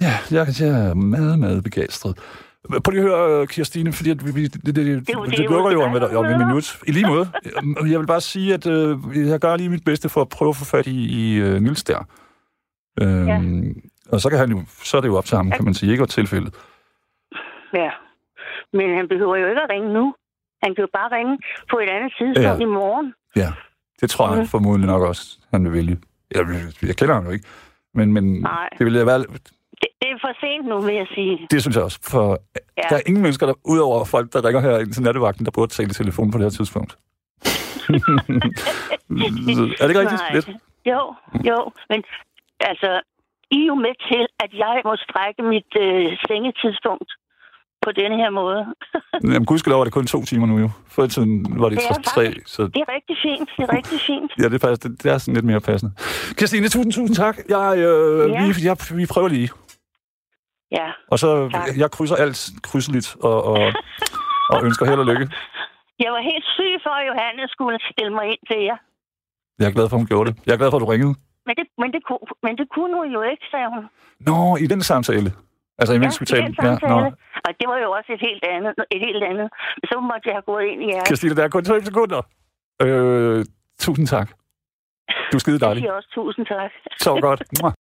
ja, jeg, jeg er meget, meget begejstret. Prøv lige at høre, øh, Kirstine, fordi at vi, vi, det, det, det, jo- det, er lukker jo om et, om et minut. I lige måde. Jeg vil bare sige, at øh, jeg gør lige mit bedste for at prøve at få fat i, i uh, Nils der. Øhm, Ja. Og så, kan han jo, så er det jo op til ham, kan man sige, ikke og tilfældet. Ja. Men han behøver jo ikke at ringe nu. Han kan jo bare ringe på et andet tidspunkt Ja. i morgen. Ja, det tror jeg Mhm. formodentlig nok også, han vil vælge. Jeg, jeg kender ham jo ikke, men, men Nej. det ville være, Det, det er for sent nu, vil jeg sige. Det synes jeg også, for ja. Ja. der er ingen mennesker, der, udover folk, der ringer her ind til nattevagten, der burde tale i telefon på det her tidspunkt. er det ikke rigtigt? Nej. Lidt? Jo, jo. Men altså, I er jo med til, at jeg må strække mit øh, sengetidspunkt på denne her måde. Jamen, gudskelov er det kun to timer nu jo. Før i tiden var det, Det tre, faktisk- så Det er rigtig fint. Det er rigtig fint. ja, det er, faktisk, det, det er sådan lidt mere passende. Christine, tusind, tusind tak. Jeg, øh, Ja. vi, jeg, vi prøver lige. Ja. Og så, Tak. jeg krydser alt krydseligt og, og, og ønsker held og lykke. Jeg var helt syg for, at Johanne skulle stille mig ind til jer. Jeg er glad for, at hun gjorde det. Jeg er glad for, at du ringede. Men det, men det, kunne, men det kunne hun jo ikke, sagde hun. Nå, i den samtale. Altså, imens ja, vi i talte. nå. Og det var jo også et helt andet. Et helt andet. Så måtte jeg have gået ind i jer. Christine, der er kun 5 sekunder. Øh, tusind tak. Du er skide Jeg dejlig. siger også tusind tak. Så godt.